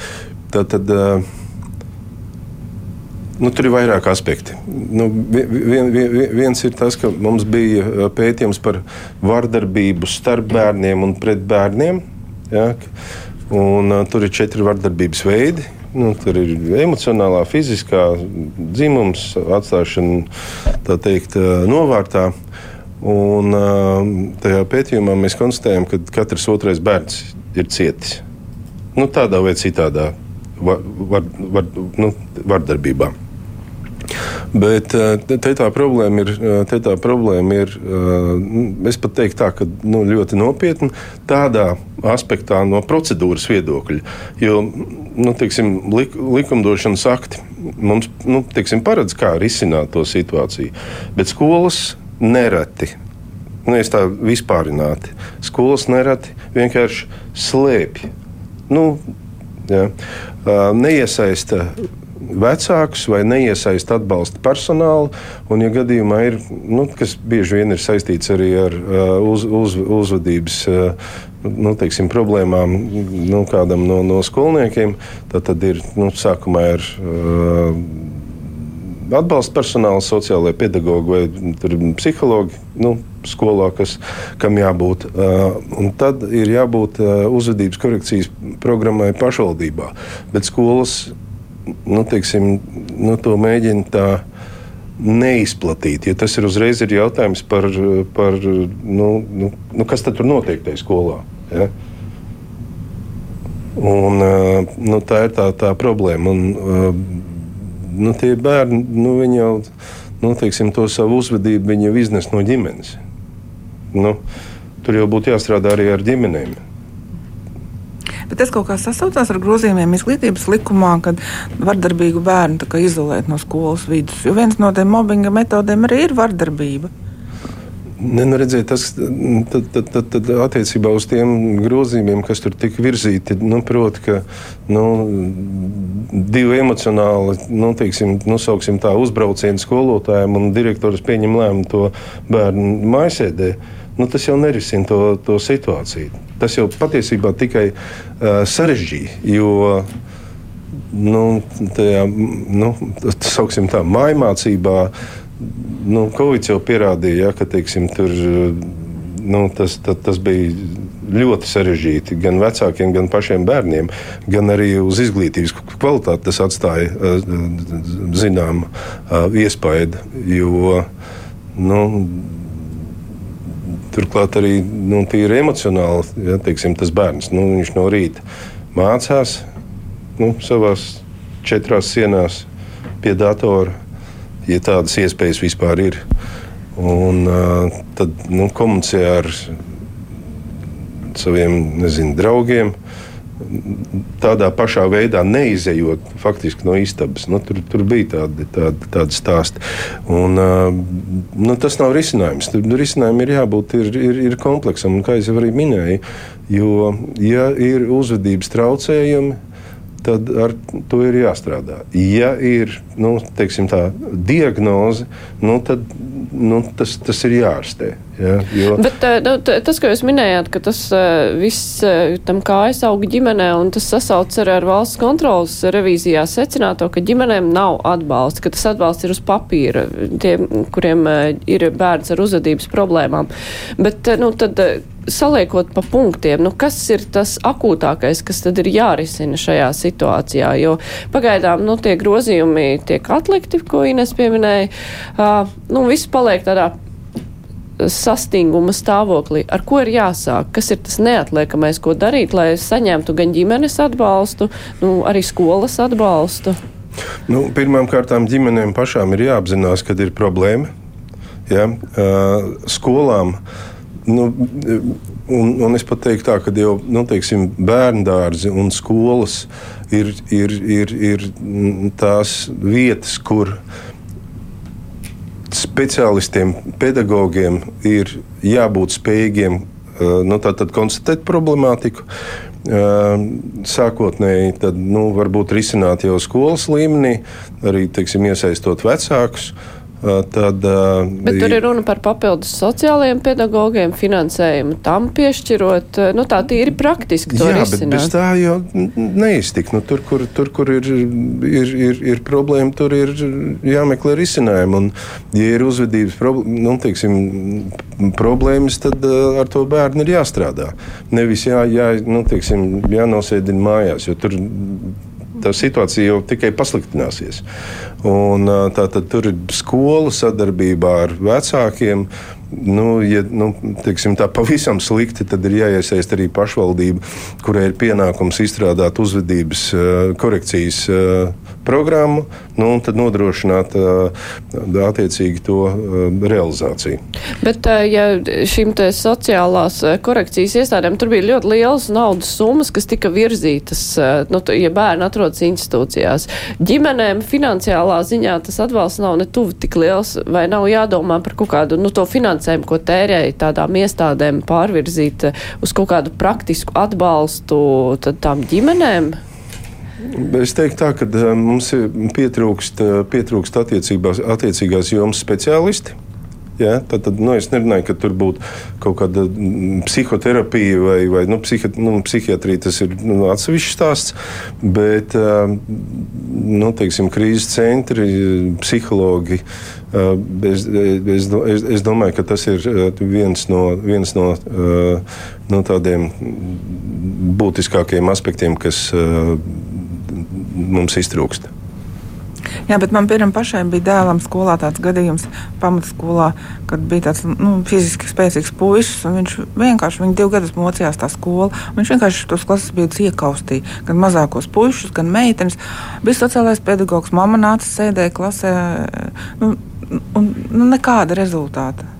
tā tad. Uh, Nu, tur ir vairāk aspekti. Nu, vien, vien, viens ir tas, ka mums bija uh, pētījums par vardarbību starp bērniem un pret bērniem. Ja? Un, uh, tur ir četri vardarbības veidi. Nu, tur ir emocionālā, fiziskā dzimums, atstāšana teikt, uh, novārtā. Un, uh, tajā pētījumā mēs konstatējam, ka katrs otrais bērns ir cietis. Nu, tādā vai citādā var, var, var, nu, vardarbībā. Bet eh, te tā problēma ir, eh, tā problēma ir eh, es pat teiktu, tā, ka nu, ļoti nopietna tādā aspektā, no procedūras viedokļa. Jo nu, teiksim, lik, likumdošanas akti mums nu, teiksim, paredz, kā risināt to situāciju. Bet skolas nereti. Nu, es tā vispārināti. Skolas nereti vienkārši slēpj. Nu, ja, neiesaista vecākus vai neiesaist atbalsta personālu. Un, ja gadījumā ir, nu, kas bieži vien ir saistīts arī ar uh, uz, uz, uzvedības uh, nu, teiksim, problēmām nu, kādam no, no skolniekiem, tad, tad ir nu, sākumā ir. Uh, Atbalsta personāls, sociālai pedagogi vai psihologi nu, skolā, kas, kam jābūt. Uh, tad ir jābūt uh, uzvedības korekcijas programmai pašvaldībā. Bet skolas nu, teiksim, nu, to mēģina tā neizplatīt. Jo tas ir uzreiz ir jautājums par, par nu, nu, nu, kas tur notiek tajā skolā. Ja? Un, nu, tā ir tā, tā problēma. Un, nu, tie bērni nu, jau nu, teiksim, to savu uzvedību iznes no ģimenes. Nu, tur jau būtu jāstrādā arī ar ģimenēm. Bet tas kaut kā sasaucās ar grozījumiem izglītības likumā, kad vardarbīgu bērnu izolēt no skolas vidus. Jo viens no tiem mobbinga metodēm arī ir vardarbība. Nu redziet, tas tad, tad, tad, tad attiecībā uz tiem grozījumiem, kas tur tika virzīti, nu, proti, ka nu, divi emocionāli, nu, teiksim, nosauksim tā, uzbraucieni skolotājiem un direktors pieņem lēmumu to bērnu mājasēdē. Nu, tas jau nerisina to, to situāciju. Tas jau patiesībā tikai uh, sarežģīja. Jo nu, tajā, nu, tā mājmācībā nu, Covid jau pierādīja, ja, ka teiksim, tur, nu, tas, tas, tas bija ļoti sarežģīti gan vecākiem, gan pašiem bērniem, gan arī uz izglītības kvalitāti tas atstāja zināmu iespaidu. Jo, nu, turklāt arī nu, tīri emocionāli, ja teiksim, tas bērns nu, no rīta mācās nu, savās četrās sienās pie datora ja tādas iespējas vispār ir. Un uh, tad nu, komunicē ar saviem nezinu, draugiem. Tādā pašā veidā neizejot faktiski no istabas. Nu, tur, tur bija tādi, tādi, tādi stāsti. Un, nu, tas nav risinājums. Tur risinājumam ir jābūt ir, ir, ir kompleksam, un kā jau arī minēju. Jo, ja ir uzvedības traucējumi, tad ar to ir jāstrādā. Ja ir nu, tā diagnoze, nu, tad nu, tas, tas ir jārastē. Ja, jo... Bet eh, nu, tas, ko jūs minējāt, ka tas eh, viss eh, tam kājas auga ģimenē, un tas sasauc ar, ar valsts kontrolas revīzijā secināto, ka ģimenēm nav atbalsta, ka tas atbalsts ir uz papīra tiem, kuriem ir bērns ar uzvedības problēmām. Bet, nu, tad, saliekot pa punktiem, nu, kas ir tas akūtākais, kas tad ir jārisina šajā situācijā? Jo pagaidām nu, tie grozījumi tiek atlikti, ko Ines pieminēja. Uh, nu, viss paliek tādā sastinguma stāvoklī, ar ko ir jāsāk, kas ir tas neatliekamais, ko darīt, lai saņemtu gan ģimenes atbalstu, nu, arī skolas atbalstu? Nu, Pirmkārt, ģimenēm pašām ir jāapzinās, kad ir problēma. Ja? Uh, skolām uh, Nu, un, un es pat teiktu, tā, ka jau nu, teiksim, bērndārzi un skolas ir, ir, ir, ir tās vietas, kur speciālistiem, pedagogiem ir jābūt spējīgiem nu, konstatēt problemātiku. Sākotnēji tad, nu, varbūt risināt jau skolas līmenī, arī teiksim, iesaistot vecākus. Uh, Tad, Bet tur ir runa par papildus sociālajiem pedagogiem, finansējumu tam piešķirot. Nu, tā tīri praktiski to Jā, risināt. bet bez tā jau neiztik. Nu, tur, kur, tur, kur ir, ir, ir, ir problēma, tur ir jāmeklē risinājumi. Un, ja ir uzvedības problēma, nu, teiksim, problēmas, tad ar to bērnu ir jāstrādā. Nevis jā, jā, nu, teiksim, jānosēdina mājās, jo tur tā situācija jau tikai pasliktināsies. Un, tā, tad, tur ir skola sadarbībā ar vecākiem. Nu, ja nu, teiksim, tā pavisam slikti, tad ir jāiesaist arī pašvaldība, kurai ir pienākums izstrādāt uzvedības korekcijas programmu nu, un tad nodrošināt attiecīgi to realizāciju. Bet, ja šīm sociālās korekcijas iestādēm tur bija ļoti lielas naudas summas, kas tika virzītas, nu, ja bērni atrodas institūcijās, ģimenēm finansiālā ziņā tas atbalsts nav ne tuvu tik liels, vai nav jādomā par kaut kādu nu, to finansējumu, ko tērēja tādām iestādēm pārvirzīt uz kaut kādu praktisku atbalstu tām ģimenēm? Es teiktu, tā, ka eh, mums pietrūkst, eh, pietrūkst attiecīgās jomas speciālisti. Ja, tad, tad, nu, es nerunāju, ka tur būtu kaut kāda mm, psihoterapija vai, vai nu, psihi, nu, psihiatrija. Tas ir nu, atsevišķs stāsts. Bet eh, nu, teiksim, krīzes centri, psihologi. Es, es, es, es domāju, ka tas ir viens no, viens no, no tādiem būtiskākiem aspektiem, kas mums iztrūkst. Jā, bet man piemēram pašai bija dēlam skolā tāds gadījums, pamatskolā, kad bija tāds nu, fiziski spēcīgs puisis. Viņš vienkārši viņu divu gadus mocījās tā skola. Viņš vienkārši tos klases biedrus iekaustīja. Gan mazākos puišus, gan meitenes. Bija sociālais pedagogs, mamma nāca sēdēja klasē. Nu, un, nu, nekāda rezultāta.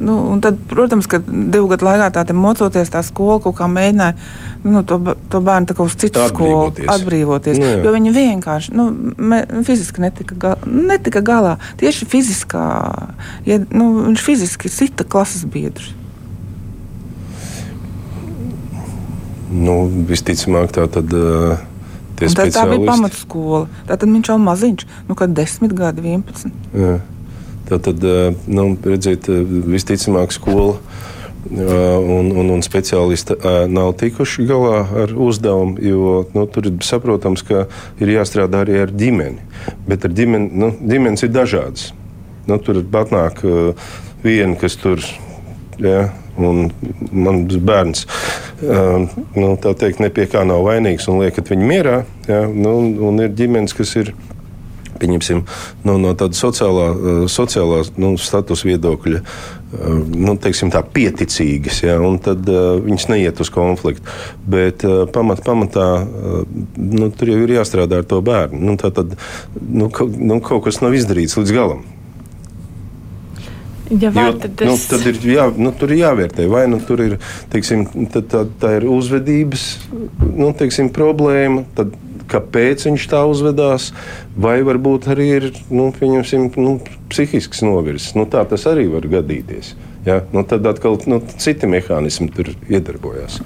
Nu, tad, protams, ka divu gadu laikā tā mocoties, tā skola kaut kā mēģināja nu, to, to bērnu uz citu skolu atbrīvoties. Nu, jā. jo viņi vienkārši nu, me, fiziski netika, gal, netika galā. Tieši fiziskā, ja, nu, viņš fiziski sita klases biedrus. Nu, visticamāk, tā tad. Uh... Tā, tā bija pamatskola. Tad viņš jau maziņš, nu, kad 10 gadi, 11. Jā. Tad, eh, nu, redziet, eh, visticamāk, skola eh, un, un, un speciālisti nav tikuši galā ar uzdevumu, jo nu, tur ir saprotams, ka ir jāstrādā arī ar ģimeni. Bet ar ģimeni, nu, ģimenes ir dažādas. Nu, tur atnāk viena, kas tur. Ja, Un mans bērns nu, teikt, ne pie kā nav vainīgs un liekat viņu mierā. Ja, nu, un ir ģimenes, kas ir pieņemsim, no, no tāda sociālā, eh, sociālā nu, status viedokļa, eh, nu, teiksim, tā pieticīgas, ja, un tad uh, viņas neiet uz konfliktu. Bet uh, pamat, pamatā uh, nu, tur jau ir jāstrādā ar to bērnu. Nu, tā tad nu, ka, nu, kaut kas nav izdarīts līdz galam. Ja var, jo, tad, es... nu, tad ir, jā, nu, tur ir jāvērtē, vai nu, tur ir teiksim, tā, tā, tā ir uzvedības nu, teiksim, problēma. Tad, kāpēc viņš tā uzvedās, vai varbūt arī ir nu, nu, psihisks novirzes. Nu, tā tas arī var gadīties. Ja? Nu, tad atkal nu, citi mehānismi tur iedarbojas.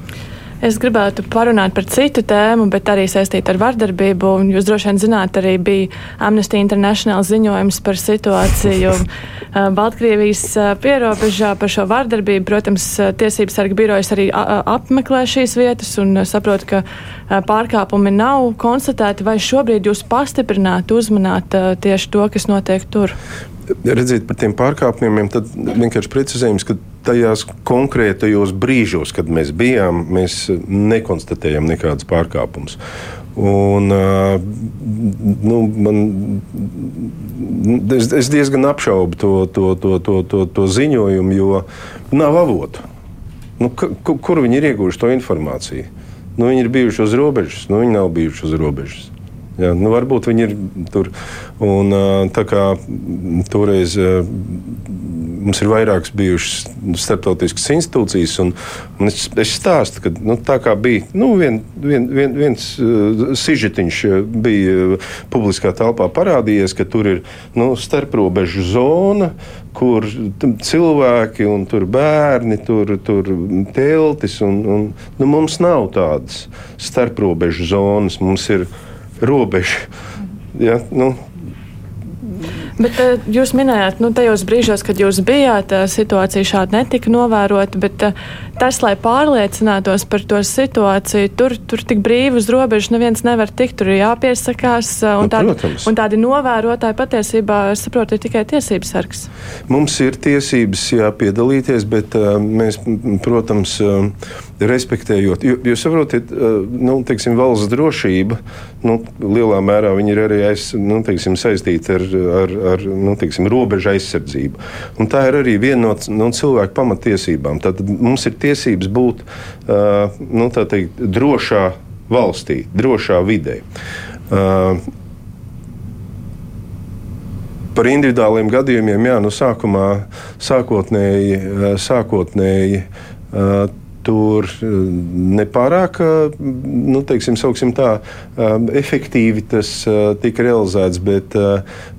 Es gribētu parunāt par citu tēmu, bet arī saistītu ar vardarbību. Jūs droši vien zināt, arī bija Amnesty International ziņojums par situāciju Baltkrievijas pierobežā par šo vardarbību. Protams, Tiesības sarga birojas arī apmeklē šīs vietas un saprot, ka pārkāpumi nav konstatēti. Vai šobrīd jūs pastiprinātu uzmanāt tieši to, kas notiek tur? Redziet, par tiem pārkāpumiem, tad vienkārši precizējums, ka tajās konkrētajos brīžos, kad mēs bijām, mēs nekonstatējam nekādus pārkāpumus. Un, nu, man, es, es diezgan apšaubu to, to, to, to, to, to ziņojumu, jo nav avotu. Nu, kur viņi ir ieguvuši to informāciju? Nu, viņi ir bijuši uz robežas, nu, viņi nav bijuši uz robežas. Jā, nu, varbūt viņi ir tur. Un, kā toreiz mums ir vairākas bijušas starptautiskas institūcijas, un, un es, es stāstu, ka nu, tā kā bija nu, vien, vien, vien, viens uh, sižetiņš bija publiskā telpā parādījies, ka tur ir nu, starprobežu zona, kur cilvēki un tur bērni, tur, tur teltis, un, un nu, mums nav tādas starprobežu zonas. Mums ir robeža. Ja, nu, Bet uh, jūs minējāt, nu, tajos brīžos, kad jūs bijāt, uh, situācija šāda netika novērota, bet uh, tas, lai pārliecinātos par to situāciju, tur, tur tik brīvi uz robežas neviens nevar tikt, tur ir jāpiesakās, un, nu, tādi, protams. un tādi novērotāji patiesībā, es saprotu, ir tikai tiesības sargs. Mums ir tiesības jāpiedalīties, bet uh, mēs, protams, uh, respektējot. Jūs saprotat, nu, teiksim, valsts drošība nu, lielā mērā ir arī aiz, nu, teiksim, saistīta ar, ar, ar nu, teiksim, robežu aizsardzību. Un tā ir arī viena no nu, cilvēku pamatiesībām. Tad mums ir tiesības būt uh, nu, teikt, drošā valstī, drošā vidē. Uh, Par individuāliem gadījumiem, jā, nu, sākumā, sākotnēji, sākotnēji uh, tur nepārāk, nu, teiksim, tā, efektīvi tas tika realizēts, bet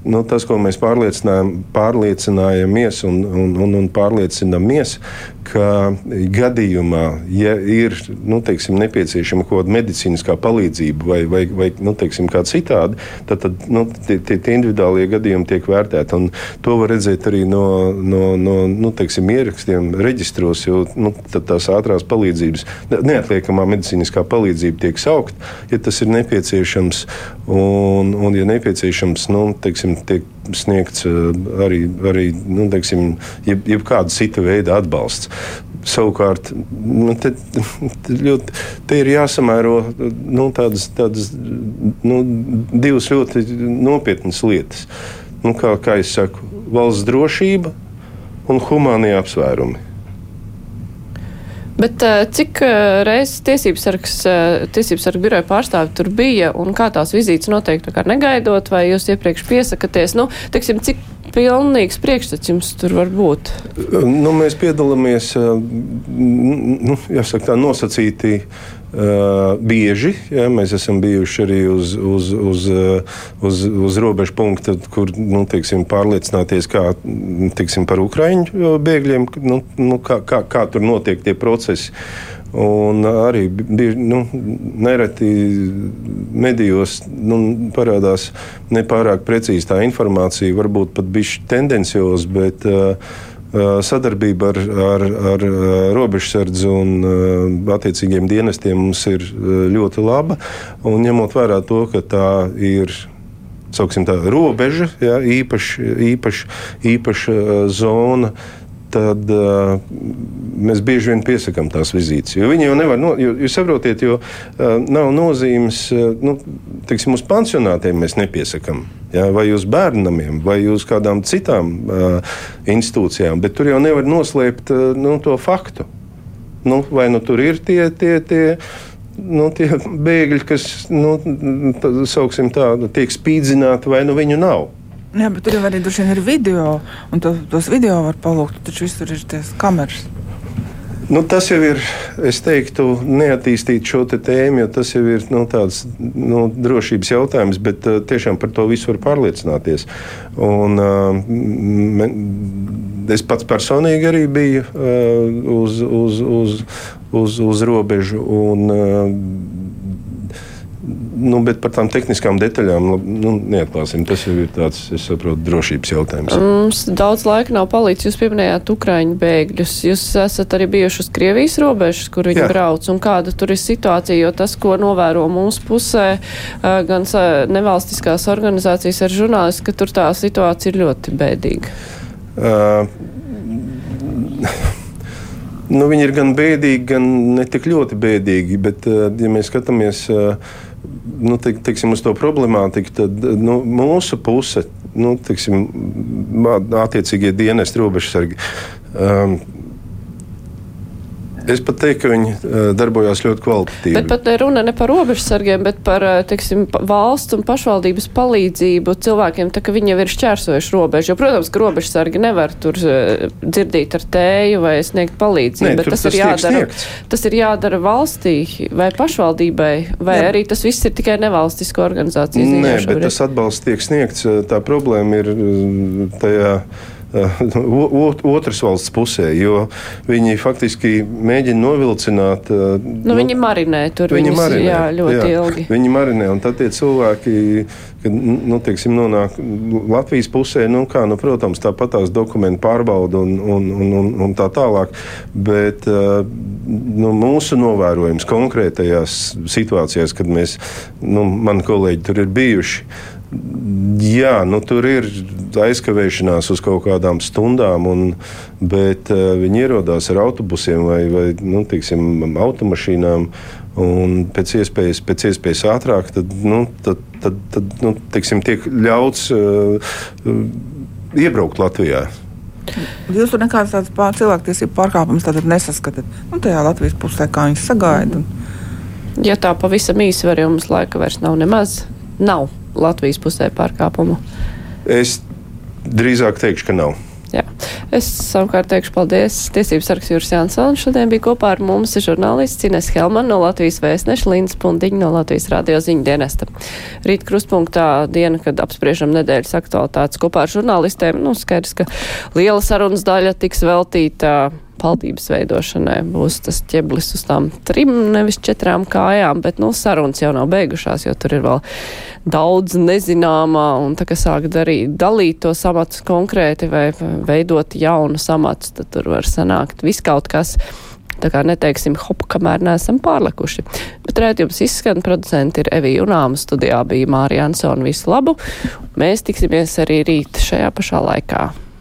nu, tas, ko mēs pārliecinājamies un, un, un, un pārliecinamies, ka gadījumā, ja ir nu, teiksim, nepieciešama kaut kāda medicīniskā palīdzība vai, vai, vai nu, teiksim, kā citādi, tad, tad nu, tie, tie individuālie gadījumi tiek vērtēti. To var redzēt arī no, no, no nu, teiksim, ierakstiem, reģistros, jo nu, tās ātrās palīdzības, neatliekamā medicīniskā palīdzība tiek saukt, ja tas ir nepieciešams. Un, un ja nepieciešams, nu, teiksim, tiek sniegts eh, arī, arī nu, teiksim, jeb, jebkāda cita veida atbalsts. Savukārt, nu, te, te, ļoti, te ir jāsamēro nu, tādas, tādas nu, divas ļoti nopietnas lietas. Nu, kā, kā jau saku, valsts drošība un humānie apsvērumi. Bet cik reizes tiesības sargs, tiesības sarga biroja pārstāvi tur bija un kā tās vizītes notiek, tā kā negaidot, vai jūs iepriekš piesakaties, nu, teiksim, cik pilnīgs priekšstats jums tur var būt? Nu, mēs piedalāmies, nu, jāsaka tā, nosacīti Uh, bieži ja, mēs esam bijuši arī uz, uz, uz, uz, uz robežu punkta, kur nu, teiksim, pārliecināties kā, teiksim, par ukraiņu bēgļiem, nu, nu, kā, kā, kā tur notiek tie procesi. Un arī bieži, nu, nereti medijos nu, parādās nepārāk precīzi tā informācija, varbūt pat bišķi tendencios, bet uh, sadarbība ar, ar, ar robežsardzi un attiecīgiem dienestiem mums ir ļoti laba. Un ņemot vērā to, ka tā ir tā, robeža, ja, īpaša īpaš, īpaš zona tad uh, mēs bieži vien piesakām tās vizītes. Viņi jau nevar, no, jo, jūs saprotiet, jo uh, nav nozīmes, uh, nu, teiksim, uz pansionātiem mēs nepiesakām. Ja, vai uz bērnamiem, vai uz kādām citām uh, institūcijām, bet tur jau nevar noslēpt uh, nu, to faktu. Nu, vai nu tur ir tie, tie, tie nu, tie bēgļi, kas nu, tā, tā, tiek spīdzināti, vai nu viņu nav. Jā, bet tur jau arī ir video, un to, tos video var palūgt. Taču visur ir tās kameras. Nu, tas jau ir, es teiktu, neattīstīt šo te tēmu, jo tas jau ir nu, tāds nu, drošības jautājums, bet uh, tiešām par to visu var pārliecināties. Un, uh, me, es pats personīgi arī biju uh, uz, uz, uz, uz, uz robežu. Un, uh, Nu, bet par tām tehniskām detaļām nu, neatklāsim. Tas jau ir tāds, es saprotu, drošības jautājums. Mums daudz laika nav palicis. Jūs pieminējāt Ukraiņu bēgļus. Jūs esat arī bijuši uz Krievijas robežas, kur viņi Jā. brauc. Un kāda tur ir situācija? Jo tas, ko novēro mūsu pusē, gan nevalstiskās organizācijas ar žurnālisti, ka tur tā situācija ir ļoti bēdīga. Uh, Nu, viņi ir gan bēdīgi, gan ne tik ļoti bēdīgi. Bet, ja mēs skatāmies nu, te, teiksim, uz to problemātiku, tad nu, mūsu puse, nu, teiksim, attiecīgie dienesti, robežsargi. Um, Es pat teiktu, ka viņi darbojās ļoti kvalitatīvi. Bet pat runa ne par robežsargiem, bet par teiksim, valsts un pašvaldības palīdzību cilvēkiem, tā ka viņi jau ir šķērsojuši robežu. Jo, protams, ka robežsargi nevar tur dzirdīt ar tēju vai sniegt palīdzību, Nē, bet tas, tas, ir jādara, sniegts. tas ir jādara valstī vai pašvaldībai, vai Jā. arī tas viss ir tikai nevalstisko organizāciju ziņā. Nē, bet tas atbalsts tiek sniegts. Tā problēma ir tajā otras valsts pusē, jo viņi faktiski mēģina novilcināt. Nu, nu, viņi marinē tur viņi viņus, marinē, jā, ļoti jā, ilgi. Viņi marinē, un tad tie cilvēki, kad nu, teiksim, nonāk Latvijas pusē, nu, kā, nu, protams, tāpat tās dokumentu pārbauda un, un, un, un, un tā tālāk. Bet nu, mūsu novērojums konkrētajās situācijās, kad mēs, nu, mani kolēģi tur ir bijuši, Jā, nu, tur ir aizkavēšanās uz kaut kādām stundām, un, bet uh, viņi ierodās ar autobusiem vai, vai nu, teiksim, automašīnām. Un pēc iespējas, pēc iespējas ātrāk tad, nu, tad, tad, tad, nu, teiksim, tiek ļauts uh, iebraukt Latvijā. Jūs tur nekādas tādas pār, cilvēktiesību pārkāpumus nesaskatāt. Nu, tajā Latvijas pusē, kā viņas sagaida. Un... Ja tā pavisam īsi var, jums laika vairs nav nemaz. Nav. Latvijas pusē pārkāpumu? Es drīzāk teikšu, ka nav. Jā. Es savukārt teikšu paldies. Tiesības sargs Jūras Jansons šodien bija kopā ar mums žurnālists Cines Helman no Latvijas vēstneša, Līnas Pundiņa no Latvijas radio ziņu dienesta. Rīt krustpunktā diena, kad apspriežam nedēļas aktualitātes kopā ar žurnālistiem. Nu, skaidrs, ka liela sarunas daļa tiks veltīta valdības veidošanai būs tas ķeblis uz tām trim, nevis četrām kājām, bet, nu, sarunas jau nav beigušās, jo tur ir vēl daudz nezināmā, un tā kā sāk darīt, dalīt to samats konkrēti vai veidot jaunu samats, tad tur var sanākt viskaut kas. Tā kā neteiksim hop, kamēr neesam pārlekuši. Bet rētījums izskan, producenti ir Evija Unāma, studijā bija Mārija Ansona, visu labu. Mēs tiksimies arī rīt šajā pašā laikā.